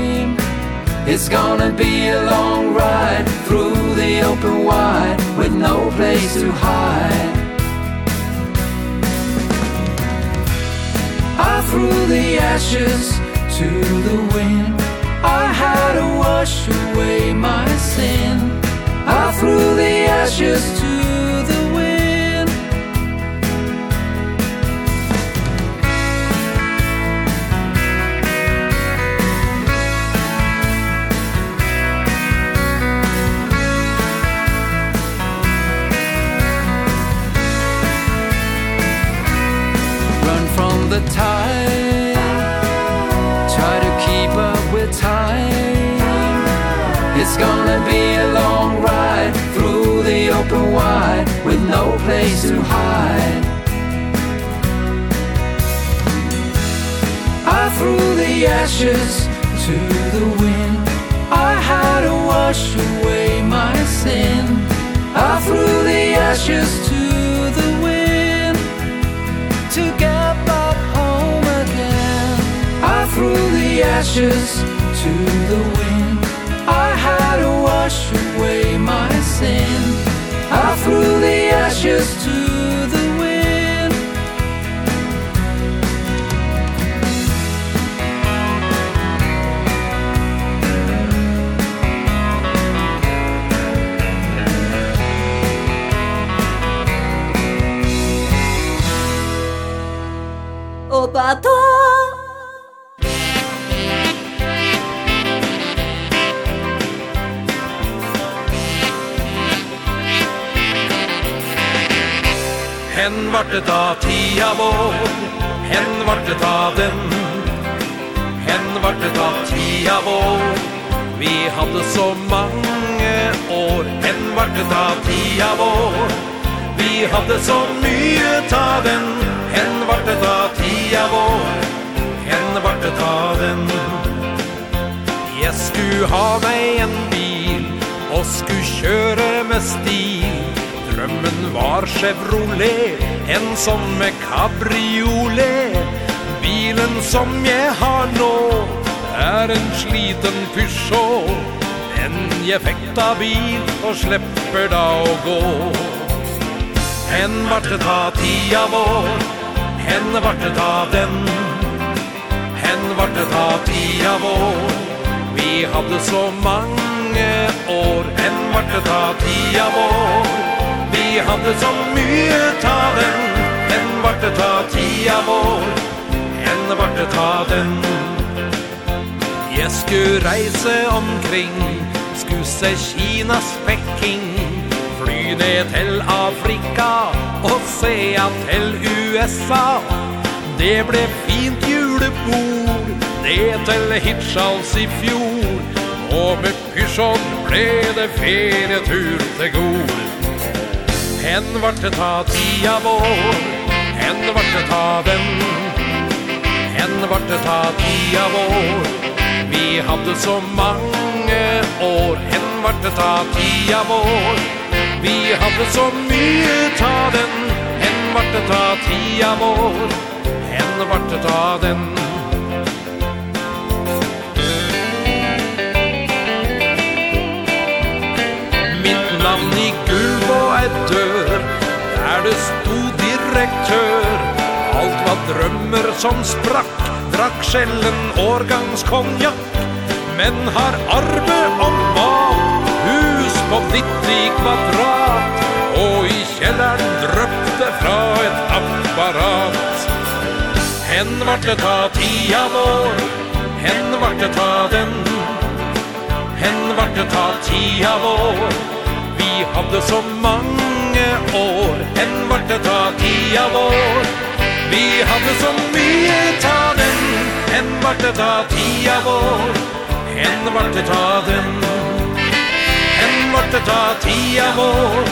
Speaker 4: It's gonna be a long ride Through the open wide With no place to hide. I threw the ashes to the wind. I had to wash away my sin. I threw the ashes place to hide. I threw the ashes to the wind. I had to wash away my sin. I threw the ashes to the wind To get back home again. I threw the ashes to the wind. I had to wash away my sin through the ashes to the wind.
Speaker 11: Opa, vart det av tia vår. Hen vart det av den. Hen vart det av tia vår. Vi hadde så mange år. Hen vart det av tia vår. Vi hadde så mye ta den. Hen vart det av tia vår. Hen vart det av den. Jeg skulle ha meg en bil Og skulle kjøre med stil. Drømmen var Chevrolet En som med cabriolet. Bilen som jeg har nå er en sliten Peugeot. En jäfekta bil og slipper da å gå. Hen vart det ta tia vår Hen vart det ta den. Hen vart det ta tia vår Vi hadde så mange år. Hen vart det ta tia vår. Vi hadde så mye talen. Men var det ta tida vår Men var det ta den. Jeg skulle reise omkring Skuse Kinas Peking. Fly ned til Afrika Og se at til USA Det ble fint julebord Det til Hitchhals i fjor. Og med pysjon ble det ferietur til god Hen vart det ta tia vår Hen vart det ta den Hen vart det ta tia vår Vi hadde så mange år. Hen vart det ta tia vår Vi hadde så mye ta den. Hen vart det ta tia vår Hen vart det ta den. Mitt navn i gul redaktør Der det stod direktør Alt var drømmer som sprakk Drakk skjellen årgangskonjakk. Men har arve om mat Hus på 90 kvadrat. Og i kjelleren drøpte fra et apparat. Hen vart det ta i vår Hen vart det ta den Hen vart det ta i januar hadde så mange år En vart det ta tida vår Vi hadde så mye ta den Enn vart det ta tida vår En vart det ta den En vart det ta tida vår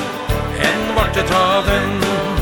Speaker 11: En vart det ta den